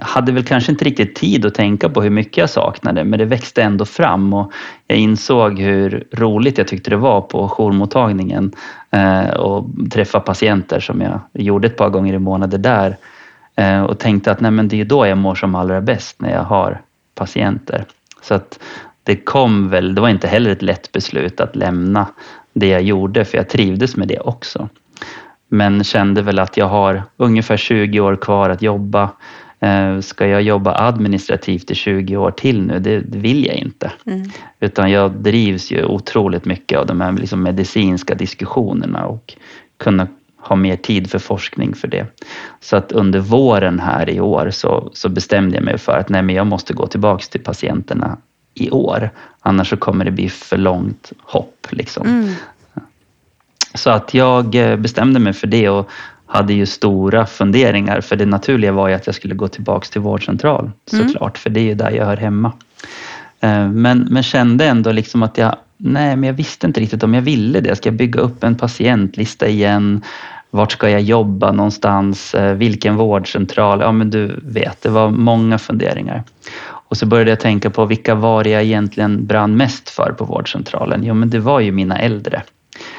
hade väl kanske inte riktigt tid att tänka på hur mycket jag saknade men det växte ändå fram och jag insåg hur roligt jag tyckte det var på jourmottagningen eh, och träffa patienter som jag gjorde ett par gånger i månaden där och tänkte att nej, men det är då jag mår som allra bäst, när jag har patienter. Så att det kom väl, det var inte heller ett lätt beslut att lämna det jag gjorde, för jag trivdes med det också. Men kände väl att jag har ungefär 20 år kvar att jobba. Eh, ska jag jobba administrativt i 20 år till nu? Det, vill jag inte. Mm. Utan jag drivs ju otroligt mycket av de här liksom medicinska diskussionerna och kunna ha mer tid för forskning för det. Så att under våren här i år så, så bestämde jag mig för att nej, men jag måste gå tillbaks till patienterna i år. Annars så kommer det bli för långt hopp. Liksom. Mm. Så att jag eh, bestämde mig för det och hade ju stora funderingar för det naturliga var ju att jag skulle gå tillbaks till vårdcentral mm. såklart, mm. för det är ju där jag hör hemma. Eh, men, men kände ändå liksom att jag, nej men jag visste inte riktigt om jag ville det. Ska jag bygga upp en patientlista igen? Vart ska jag jobba någonstans? Eh, vilken vårdcentral? Ja men du vet, det var många funderingar. Och så började jag tänka på vilka var det jag egentligen brann mest för på vårdcentralen? Jo, men det var ju mina äldre.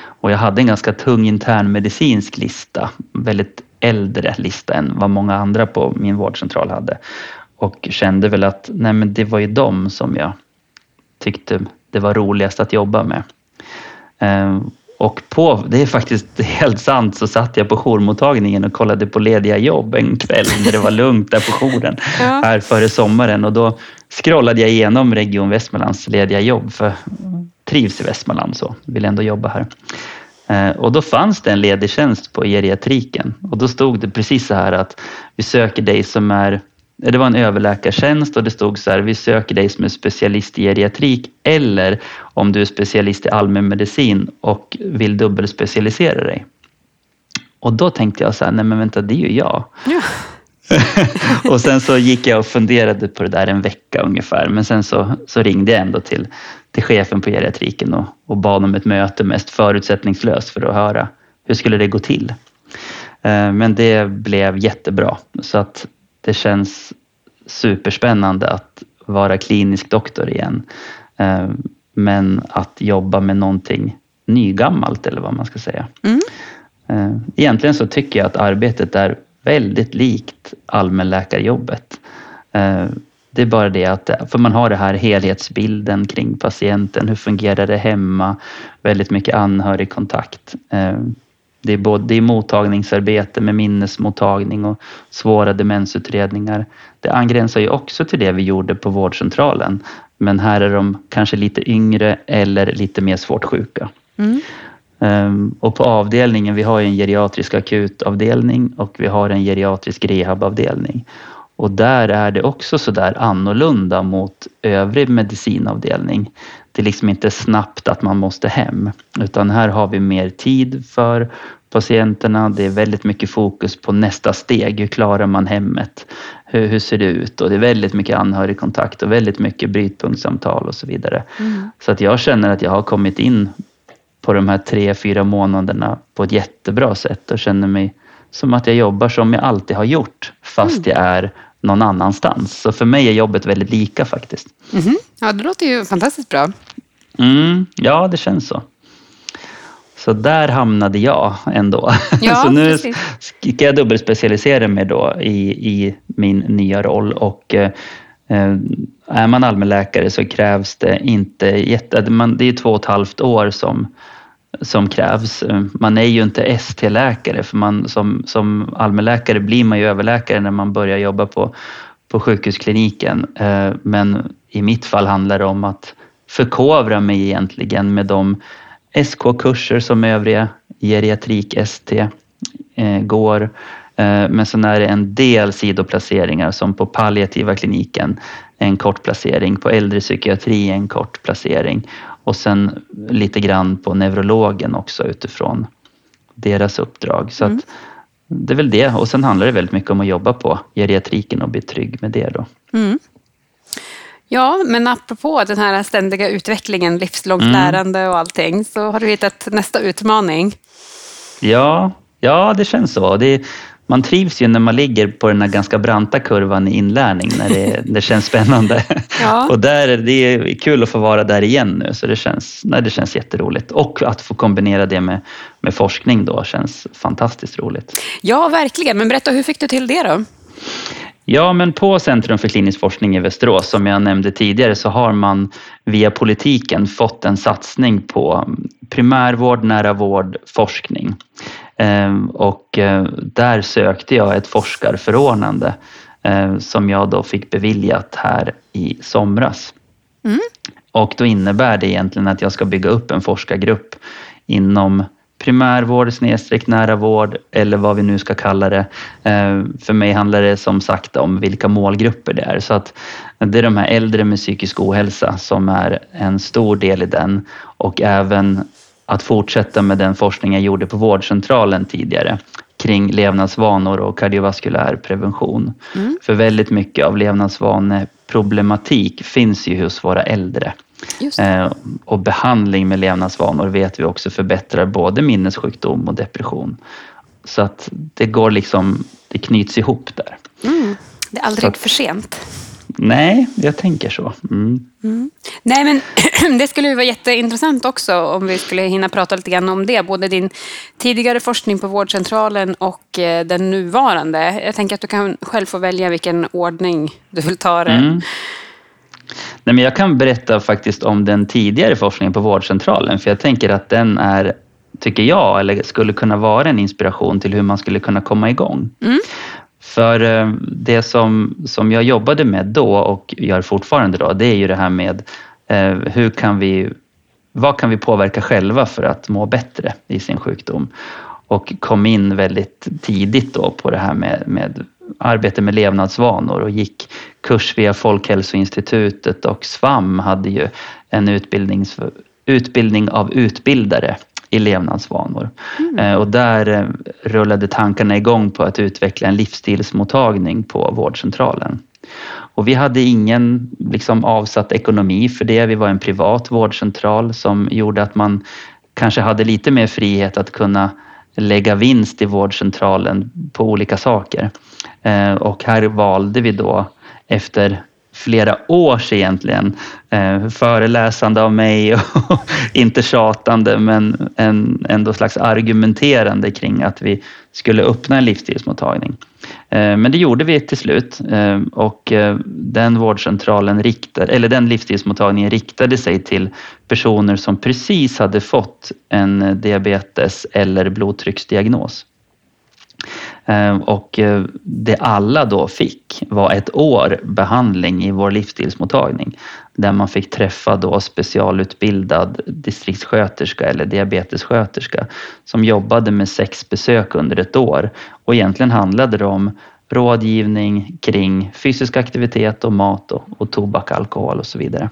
Och jag hade en ganska tung internmedicinsk lista, väldigt äldre lista än vad många andra på min vårdcentral hade. Och kände väl att nej men det var ju dem som jag tyckte det var roligast att jobba med. Ehm, och på, det är faktiskt helt sant, så satt jag på jourmottagningen och kollade på lediga jobb en kväll när det var lugnt där på jouren ja. här före sommaren och då scrollade jag igenom Region Västmanlands lediga jobb för trivs i Västmanland så vill ändå jobba här. Eh, och då fanns det en ledig tjänst på geriatriken och då stod det precis så här att vi söker dig som är det var en överläkartjänst och det stod så här, vi söker dig som är specialist i geriatrik eller om du är specialist i allmänmedicin och vill dubbelspecialisera dig. Och då tänkte jag så här, nej men vänta, det är ju jag. Ja. och sen så gick jag och funderade på det där en vecka ungefär, men sen så, så ringde jag ändå till, till chefen på geriatriken och, och bad om ett möte mest förutsättningslöst för att höra hur skulle det gå till. Eh, men det blev jättebra så att det känns superspännande att vara klinisk doktor igen. Eh, men att jobba med någonting nygammalt eller vad man ska säga. Mm. Eh, egentligen så tycker jag att arbetet är väldigt likt allmänläkarjobbet. Eh, det är bara det att, för man har det här helhetsbilden kring patienten, hur fungerar det hemma, väldigt mycket anhörigkontakt. Det är, både, det är mottagningsarbete med minnesmottagning och svåra demensutredningar. Det angränsar ju också till det vi gjorde på vårdcentralen. Men här är de kanske lite yngre eller lite mer svårt sjuka. Mm. Um, och på avdelningen, vi har en geriatrisk akutavdelning och vi har en geriatrisk rehabavdelning. Och där är det också sådär annorlunda mot övrig medicinavdelning. Det är liksom inte snabbt att man måste hem, utan här har vi mer tid för patienterna. Det är väldigt mycket fokus på nästa steg. Hur klarar man hemmet? Hur, hur ser det ut? Och det är väldigt mycket anhörigkontakt och väldigt mycket brytpunktssamtal och så vidare. Mm. Så att jag känner att jag har kommit in på de här tre, fyra månaderna på ett jättebra sätt och känner mig som att jag jobbar som jag alltid har gjort fast mm. jag är någon annanstans. Så för mig är jobbet väldigt lika faktiskt. Mm. Ja, det låter ju fantastiskt bra. Mm, ja, det känns så. Så där hamnade jag ändå. Ja, så nu precis. ska jag dubbelspecialisera mig då i, i min nya roll och eh, är man allmänläkare så krävs det inte jätte... Man, det är två och ett halvt år som som krävs. Man är ju inte ST-läkare för man som, som allmänläkare blir man ju överläkare när man börjar jobba på, på sjukhuskliniken. Eh, men i mitt fall handlar det om att förkovra mig egentligen med de SK-kurser som övriga geriatrik-ST eh, går. Eh, men sen är det en del sidoplaceringar som på palliativa kliniken en kort placering, på äldrepsykiatri en kort placering och sen lite grann på neurologen också utifrån deras uppdrag. Så mm. det är väl det. Och sen handlar det väldigt mycket om att jobba på geriatriken och bli trygg med det då. Mm. Ja, men apropå den här ständiga utvecklingen, livslångt mm. lärande och allting, så har du hittat nästa utmaning. Ja, ja det känns så. Det man trivs ju när man ligger på den här ganska branta kurvan i inlärning när det, det känns spännande. Ja. Och där, det är kul att få vara där igen nu så det känns, nej, det känns jätteroligt. Och att få kombinera det med, med forskning då känns fantastiskt roligt. Ja, verkligen. Men berätta, hur fick du till det då? Ja, men på Centrum för klinisk forskning i Västerås, som jag nämnde tidigare, så har man via politiken fått en satsning på primärvård, nära vård, forskning. Ehm, och eh, där sökte jag ett forskarförordnande eh, som jag då fick beviljat här i somras. Mm. Och då innebär det egentligen att jag ska bygga upp en forskargrupp inom primärvård, snedstreck nära vård eller vad vi nu ska kalla det. Ehm, för mig handlar det som sagt om vilka målgrupper det är. Så att det är de här äldre med psykisk ohälsa som är en stor del i den och även att fortsätta med den forskning jag gjorde på vårdcentralen tidigare kring levnadsvanor och kardiovaskulär prevention. Mm. För väldigt mycket av levnadsvaneproblematik finns ju hos våra äldre. Eh, och behandling med levnadsvanor vet vi också förbättrar både minnessjukdom och depression. Så att det går liksom, det knyts ihop där. Mm. Det är aldrig att, för sent. Nej, jag tänker så. Mm. Mm. Nej, men det skulle ju vara jätteintressant också om vi skulle hinna prata lite grann om det. Både din tidigare forskning på vårdcentralen och eh, den nuvarande. Jag tänker att du kan själv få välja vilken ordning du vill ta det. Mm. Nej, men jag kan berätta faktiskt om den tidigare forskningen på vårdcentralen, för jag tänker att den är tycker jag, eller skulle kunna vara en inspiration till hur man skulle kunna komma igång. Mm. För eh, det som, som jag jobbade med då och gör fortfarande då, det är ju det här med eh, hur kan vi, vad kan vi påverka själva för att må bättre i sin sjukdom? Och kom in väldigt tidigt då på det här med, med arbete med levnadsvanor och gick kurs via Folkhälsoinstitutet och SVAM hade ju en utbildning av utbildare i levnadsvanor. Mm. Eh, och där eh, rullade tankarna igång på att utveckla en livsstilsmottagning på vårdcentralen. Och vi hade ingen liksom, avsatt ekonomi för det. Vi var en privat vårdcentral som gjorde att man kanske hade lite mer frihet att kunna lägga vinst i vårdcentralen på olika saker. Eh, och här valde vi då efter flera års egentligen eh, föreläsande av mig och inte tjatande men en, ändå slags argumenterande kring att vi skulle öppna en livsstilsmottagning. Eh, men det gjorde vi till slut eh, och eh, den vårdcentralen riktade, eller den livsstilsmottagningen riktade sig till personer som precis hade fått en eh, diabetes eller blodtrycksdiagnos. Ehm, och eh, det alla då fick var ett år behandling i vår livsstilsmottagning där man fick träffa då specialutbildad distriktssköterska eller diabetessköterska som jobbade med sex besök under ett år. Och egentligen handlade det om rådgivning kring fysisk aktivitet och mat och, och tobak, alkohol och så vidare.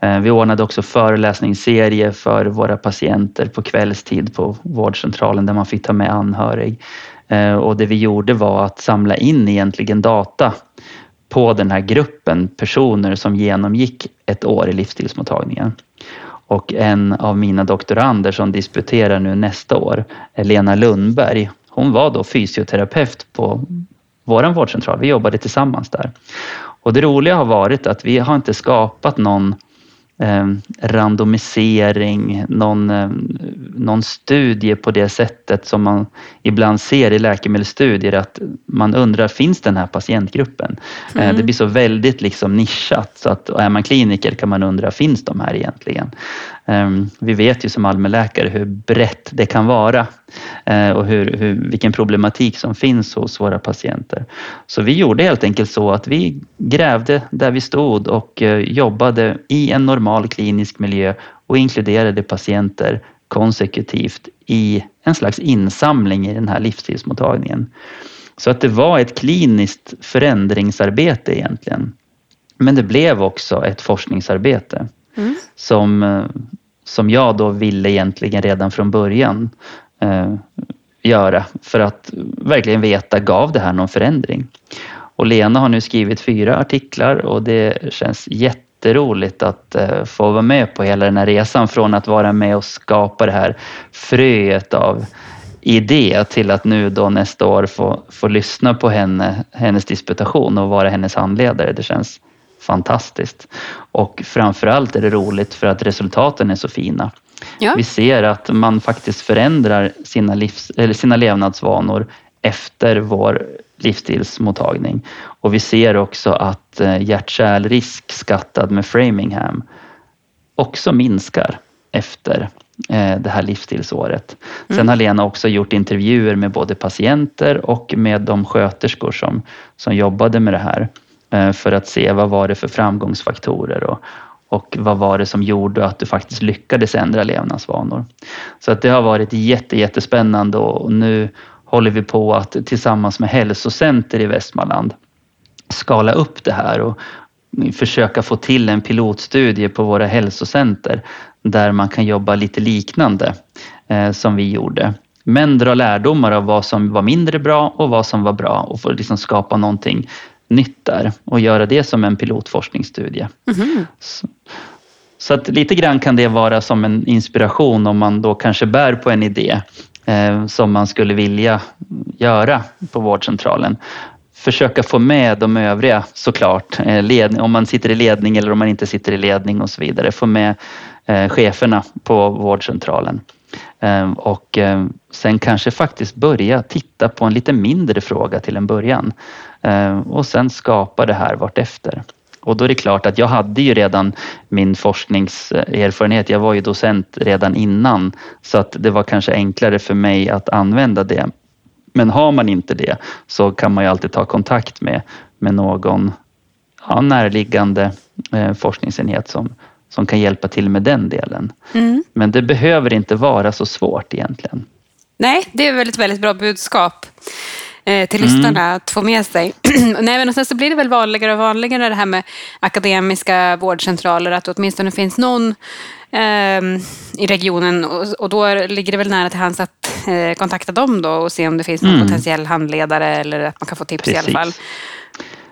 Ehm, vi ordnade också föreläsningsserie för våra patienter på kvällstid på vårdcentralen där man fick ta med anhörig. Eh, och det vi gjorde var att samla in egentligen data på den här gruppen personer som genomgick ett år i livsstilsmottagningen. Och en av mina doktorander som disputerar nu nästa år, Lena Lundberg, hon var då fysioterapeut på vår vårdcentral. Vi jobbade tillsammans där. Och det roliga har varit att vi har inte skapat någon eh, randomisering, någon, eh, någon studie på det sättet som man ibland ser i läkemedelsstudier att man undrar, finns den här patientgruppen? Eh, mm. det blir så väldigt liksom nischat så att är man kliniker kan man undra, finns de här egentligen? Ehm, vi vet ju som allmänläkare hur brett det kan vara eh, och hur, hur, vilken problematik som finns hos våra patienter. Så vi gjorde helt enkelt så att vi grävde där vi stod och eh, jobbade i en normal klinisk miljö och inkluderade patienter konsekutivt i en slags insamling i den här livsstilsmottagningen. Så att det var ett kliniskt förändringsarbete egentligen. Men det blev också ett forskningsarbete. Mm. Som, eh, som jag då ville egentligen redan från början eh, göra för att verkligen veta, gav det här någon förändring? Och Lena har nu skrivit fyra artiklar och det känns jätteroligt att eh, få vara med på hela den här resan från att vara med och skapa det här fröet av idé till att nu då nästa år få, få lyssna på henne, hennes disputation och vara hennes handledare. Det känns fantastiskt. Och framförallt är det roligt för att resultaten är så fina. Ja. Vi ser att man faktiskt förändrar sina, livs, eller sina levnadsvanor efter vår livsstilsmottagning. Och vi ser också att eh, hjärt-kärlrisk skattad med Framingham också minskar efter eh, det här livsstilsåret. Mm. Sen har Lena också gjort intervjuer med både patienter och med de sköterskor som, som jobbade med det här. Eh, för att se vad var det för framgångsfaktorer och, och vad var det som gjorde att du faktiskt lyckades ändra levnadsvanor. Så att det har varit jätte, jättespännande och nu håller vi på att tillsammans med Hälsocenter i Västmanland skala upp det här och försöka få till en pilotstudie på våra hälsocenter där man kan jobba lite liknande eh, som vi gjorde. Men dra lärdomar av vad som var mindre bra och vad som var bra och få liksom skapa någonting nytt där och göra det som en pilotforskningsstudie. Mm. Så, så, att lite grann kan det vara som en inspiration om man då kanske bär på en idé eh, som man skulle vilja göra på vårdcentralen. försöka få med de övriga såklart. Led, om man sitter i ledning eller om man inte sitter i ledning och så vidare. Få med eh, cheferna på vårdcentralen. Eh, och eh, sen kanske faktiskt börja titta på en lite mindre fråga till en början. Och sen skapa det här vartefter. Och då är det klart att jag hade ju redan min forskningserfarenhet. Jag var ju docent redan innan så att det var kanske enklare för mig att använda det. Men har man inte det så kan man ju alltid ta kontakt med, med någon ja, närliggande eh, forskningsenhet som, som kan hjälpa till med den delen. Mm. Men det behöver inte vara så svårt egentligen. Nej, det är väl ett väldigt bra budskap eh, till mm. lyssnarna att få med sig. Nej, men och sen så blir det väl vanligare och vanligare det här med akademiska vårdcentraler, att det åtminstone finns någon eh, i regionen och, och, då ligger det väl nära till hands att eh, kontakta dem då och se om det finns någon mm. potentiell handledare eller att man kan få tips Precis. i alla fall.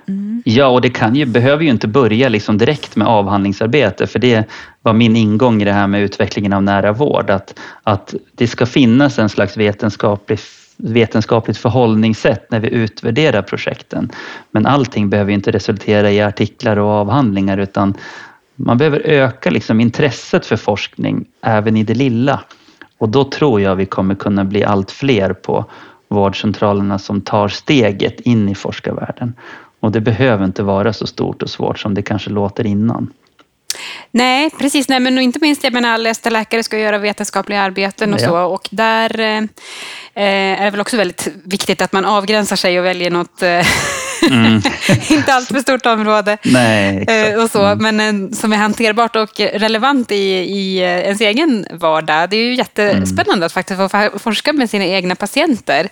Mm. Ja, och det kan ju, behöver ju inte börja liksom direkt med avhandlingsarbete för det var min ingång i det här med utvecklingen av nära vård. Att, att det ska finnas en slags vetenskaplig vetenskapligt förhållningssätt när vi utvärderar projekten. Men allting behöver inte resultera i artiklar och avhandlingar utan man behöver öka liksom intresset för forskning även i det lilla. Och då tror jag vi kommer kunna bli allt fler på vårdcentralerna som tar steget in i forskarvärlden. Och det behöver inte vara så stort och svårt som det kanske låter innan. Nej, precis. Nej, men inte minst, jag menar, alla läkare ska göra vetenskapliga arbeten och ja. så. Och där eh, eh, är det väl också väldigt viktigt att man avgränsar sig och väljer något eh, mm. inte alltför stort område. Nej, eh, och så, mm. men eh, som är hanterbart och relevant i, i ens egen vardag. Det är ju jättespännande mm. att faktiskt få forska med sina egna patienter.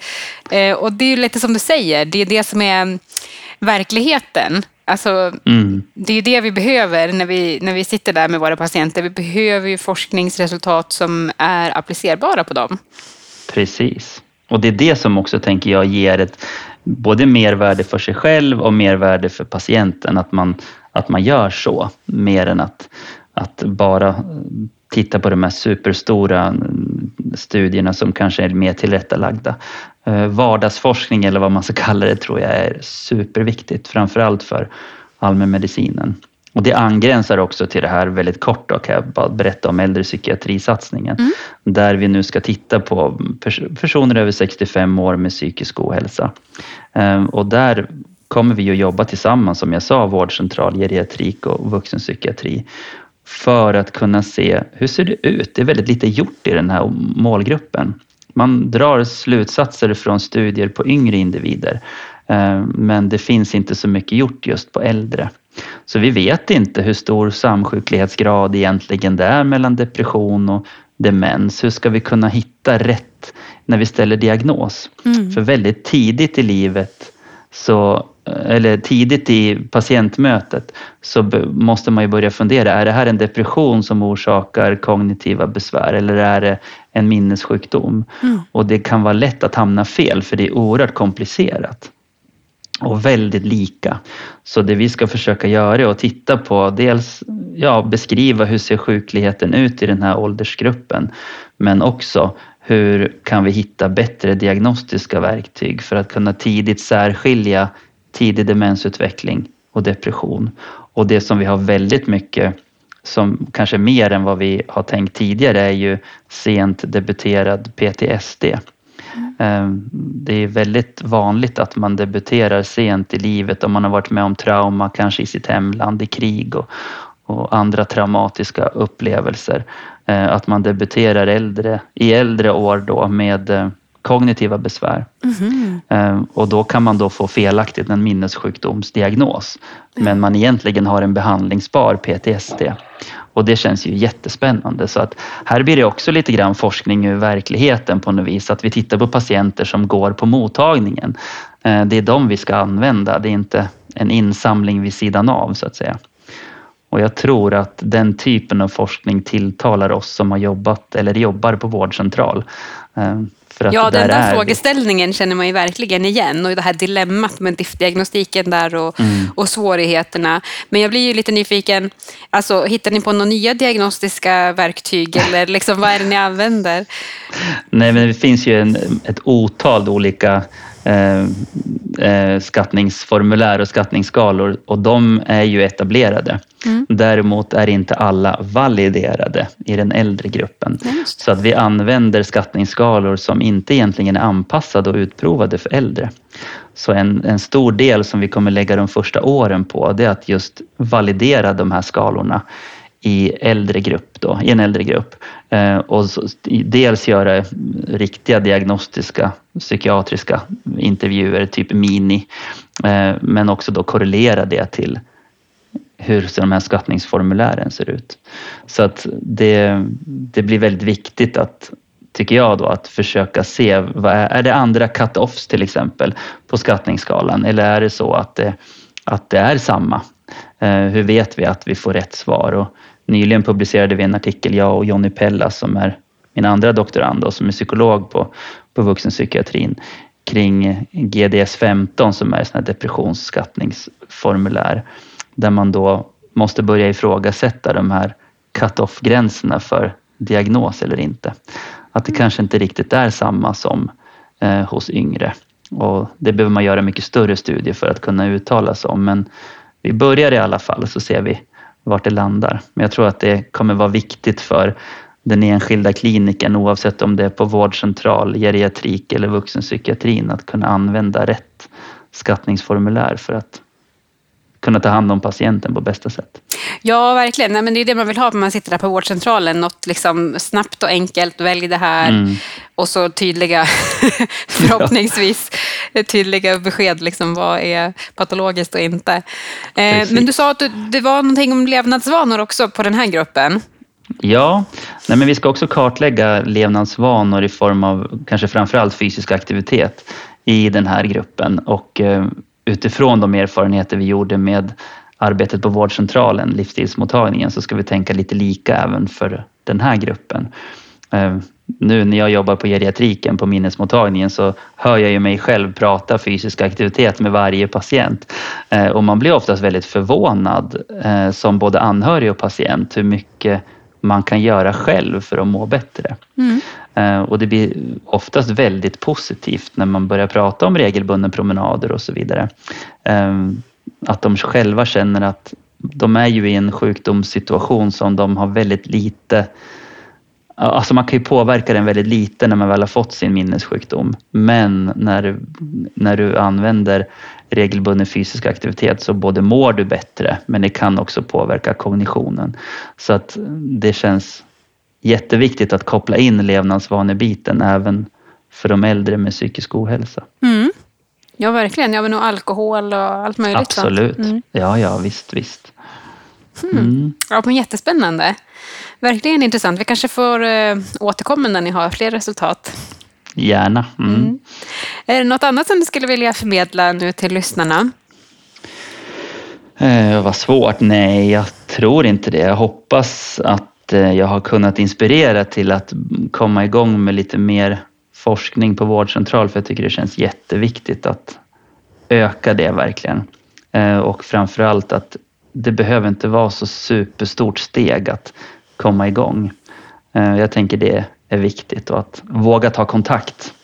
och det är ju lite som du säger, det är det som är verkligheten. Alltså, mm. Det är det vi behöver när vi, när vi sitter där med våra patienter. Vi behöver ju forskningsresultat som är applicerbara på dem. Precis. Och det är det som också, tänker jag, ger ett både mervärde för sig själv och mervärde för patienten. Att man, att man gör så, mer än att, att bara titta på de här superstora studierna som kanske är mer tillrättalagda. Eh, vardagsforskning eller vad man ska kalla det tror jag är superviktigt, framförallt för allmänmedicinen. Och det angränsar också till det här väldigt kort då kan jag bara berätta om äldrepsykiatrisatsningen. Mm. Där vi nu ska titta på personer över 65 år med psykisk ohälsa. Eh, och där kommer vi att jobba tillsammans, som jag sa, vårdcentral, geriatrik och vuxenpsykiatri för att kunna se hur ser det ut? Det är väldigt lite gjort i den här målgruppen. Man drar slutsatser från studier på yngre individer eh, men det finns inte så mycket gjort just på äldre. Så vi vet inte hur stor samsjuklighetsgrad egentligen det är mellan depression och demens. Hur ska vi kunna hitta rätt när vi ställer diagnos? Mm. För väldigt tidigt i livet så eller tidigt i patientmötet så måste man ju börja fundera, är det här en depression som orsakar kognitiva besvär eller är det en minnessjukdom? Mm. Och det kan vara lätt att hamna fel för det är oerhört komplicerat och väldigt lika. Så det vi ska försöka göra är att titta på dels ja, beskriva hur ser sjukligheten ut i den här åldersgruppen men också hur kan vi hitta bättre diagnostiska verktyg för att kunna tidigt särskilja tidig demensutveckling och depression. Och det som vi har väldigt mycket som kanske mer än vad vi har tänkt tidigare är ju sent debuterad PTSD. Mm. Det är väldigt vanligt att man debuterar sent i livet om man har varit med om trauma, kanske i sitt hemland, i krig och, och andra traumatiska upplevelser. Ehm, att man debuterar äldre, i äldre år då med eh, kognitiva besvär. Mm. Och då kan man då få felaktigt en minnessjukdomsdiagnos. Men man egentligen har en behandlingsbar PTSD. Och det känns ju jättespännande. Så att här blir det också lite grann forskning ur verkligheten på något vis. Att vi tittar på patienter som går på mottagningen. Ehm, det är de vi ska använda. Det är inte en insamling vid sidan av så att säga. Och jag tror att den typen av forskning tilltalar oss som har jobbat eller jobbar på vårdcentral. Ja, den där frågeställningen känner man ju verkligen igen och det här dilemmat med diagnostiken där och, mm. och svårigheterna. Men jag blir ju lite nyfiken, alltså, hittar ni på några nya diagnostiska verktyg eller liksom, vad är det ni använder? Nej, men det finns ju en, ett otal olika eh, eh, skattningsformulär och skattningsskalor och de är ju etablerade. Mm. Däremot är inte alla validerade i den äldre gruppen. Så att vi använder skattningsskalor som inte egentligen är anpassade och utprovade för äldre. Så en, en stor del som vi kommer lägga de första åren på det är att just validera de här skalorna i, äldre grupp då, i en äldre grupp. Eh, och så, dels göra riktiga diagnostiska psykiatriska intervjuer, typ mini, eh, men också då korrelera det till hur de här skattningsformulären ser ut. Så att det, det blir väldigt viktigt att, tycker jag då, att försöka se, vad är, är det andra cut-offs till exempel på skattningsskalan eller är det så att det, att det är samma? Eh, hur vet vi att vi får rätt svar? Och nyligen publicerade vi en artikel, jag och Jonny Pellas som är min andra doktorand och som är psykolog på, på vuxenpsykiatrin kring GDS-15 som är ett depressionsskattningsformulär där man då måste börja ifrågasätta de här cut-off-gränserna för diagnos eller inte. Att det kanske inte riktigt är samma som eh, hos yngre. Och det behöver man göra mycket större studier för att kunna uttala sig om. Men vi börjar i alla fall så ser vi vart det landar. Men jag tror att det kommer vara viktigt för den enskilda kliniken oavsett om det är på vårdcentral, geriatrik eller vuxenpsykiatrin att kunna använda rätt skattningsformulär för att kunna ta hand om patienten på bästa sätt. Ja, verkligen. Nej, men det är det man vill ha när man sitter där på vårdcentralen. Något liksom snabbt och enkelt, välj det här. Mm. Och så tydliga, förhoppningsvis, tydliga besked. Liksom, vad är patologiskt och inte. Eh, men du sa att det var någonting om levnadsvanor också på den här gruppen. Ja, nej men vi ska också kartlägga levnadsvanor i form av kanske framförallt fysisk aktivitet i den här gruppen. Och eh, utifrån de erfarenheter vi gjorde med arbetet på vårdcentralen, livsstilsmottagningen, så ska vi tänka lite lika även för den här gruppen. Eh, nu när jag jobbar på geriatriken på minnesmottagningen så hör jag ju mig själv prata fysisk aktivitet med varje patient eh, och man blir oftast väldigt förvånad eh, som både anhörig och patient hur mycket man kan göra själv för att må bättre. Mm. Och det blir oftast väldigt positivt när man börjar prata om regelbundna promenader och så vidare att de själva känner att de är ju i en sjukdomssituation som de har väldigt lite Alltså man kan ju påverka den väldigt lite när man väl har fått sin minnessjukdom. Men när, när du använder regelbunden fysisk aktivitet så både mår du bättre men det kan också påverka kognitionen. Så att det känns jätteviktigt att koppla in levnadsvanebiten även för de äldre med psykisk ohälsa. Mm. Ja, verkligen. Ja, men och alkohol och allt möjligt. Absolut. Mm. Ja, ja, visst, visst. Hmm. Mm. Ja, men jättespännande. Verkligen intressant. Vi kanske får äh, återkomma när ni har fler resultat. Gärna. Mm. Mm. Är det något annat som du skulle vilja förmedla nu till lyssnarna? Eh, vad svårt. Nej, jag tror inte det. Jag hoppas att eh, jag har kunnat inspirera till att komma igång med lite mer forskning på vårdcentral för jag tycker det känns jätteviktigt att öka det verkligen. Eh, och framförallt att det behöver inte vara så superstort steg att komma igång. Eh, jag tänker det är viktigt och att våga ta kontakt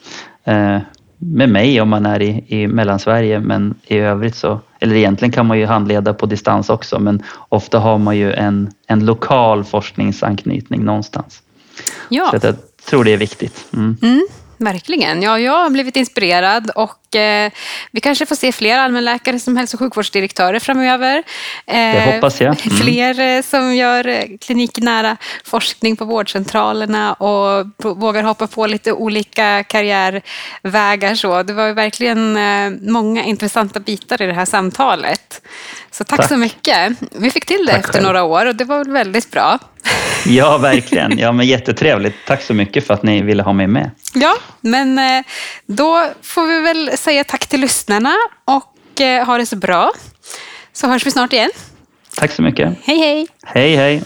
eh, med mig om man är i, i Mellansverige men i övrigt så, eller egentligen kan man ju handleda på distans också men ofta har man ju en, en lokal forskningsanknytning någonstans. Ja. Så jag tror det är viktigt. Mm. Mm. Verkligen. Ja, jag har blivit inspirerad och eh, vi kanske får se fler allmänläkare som hälso och sjukvårdsdirektörer framöver. Eh, det hoppas jag. Mm. Fler eh, som gör eh, kliniknära forskning på vårdcentralerna och vågar hoppa på lite olika karriärvägar. Så. Det var verkligen eh, många intressanta bitar i det här samtalet. Så tack, tack. så mycket. Vi fick till det tack efter själv. några år och det var väldigt bra. Ja, verkligen. Ja, men jättetrevligt. Tack så mycket för att ni ville ha mig med. Ja, men eh, då får vi väl säga tack till lyssnarna och eh, ha det så bra. Så hörs vi snart igen. Tack så mycket. Hej, hej. Hej, hej.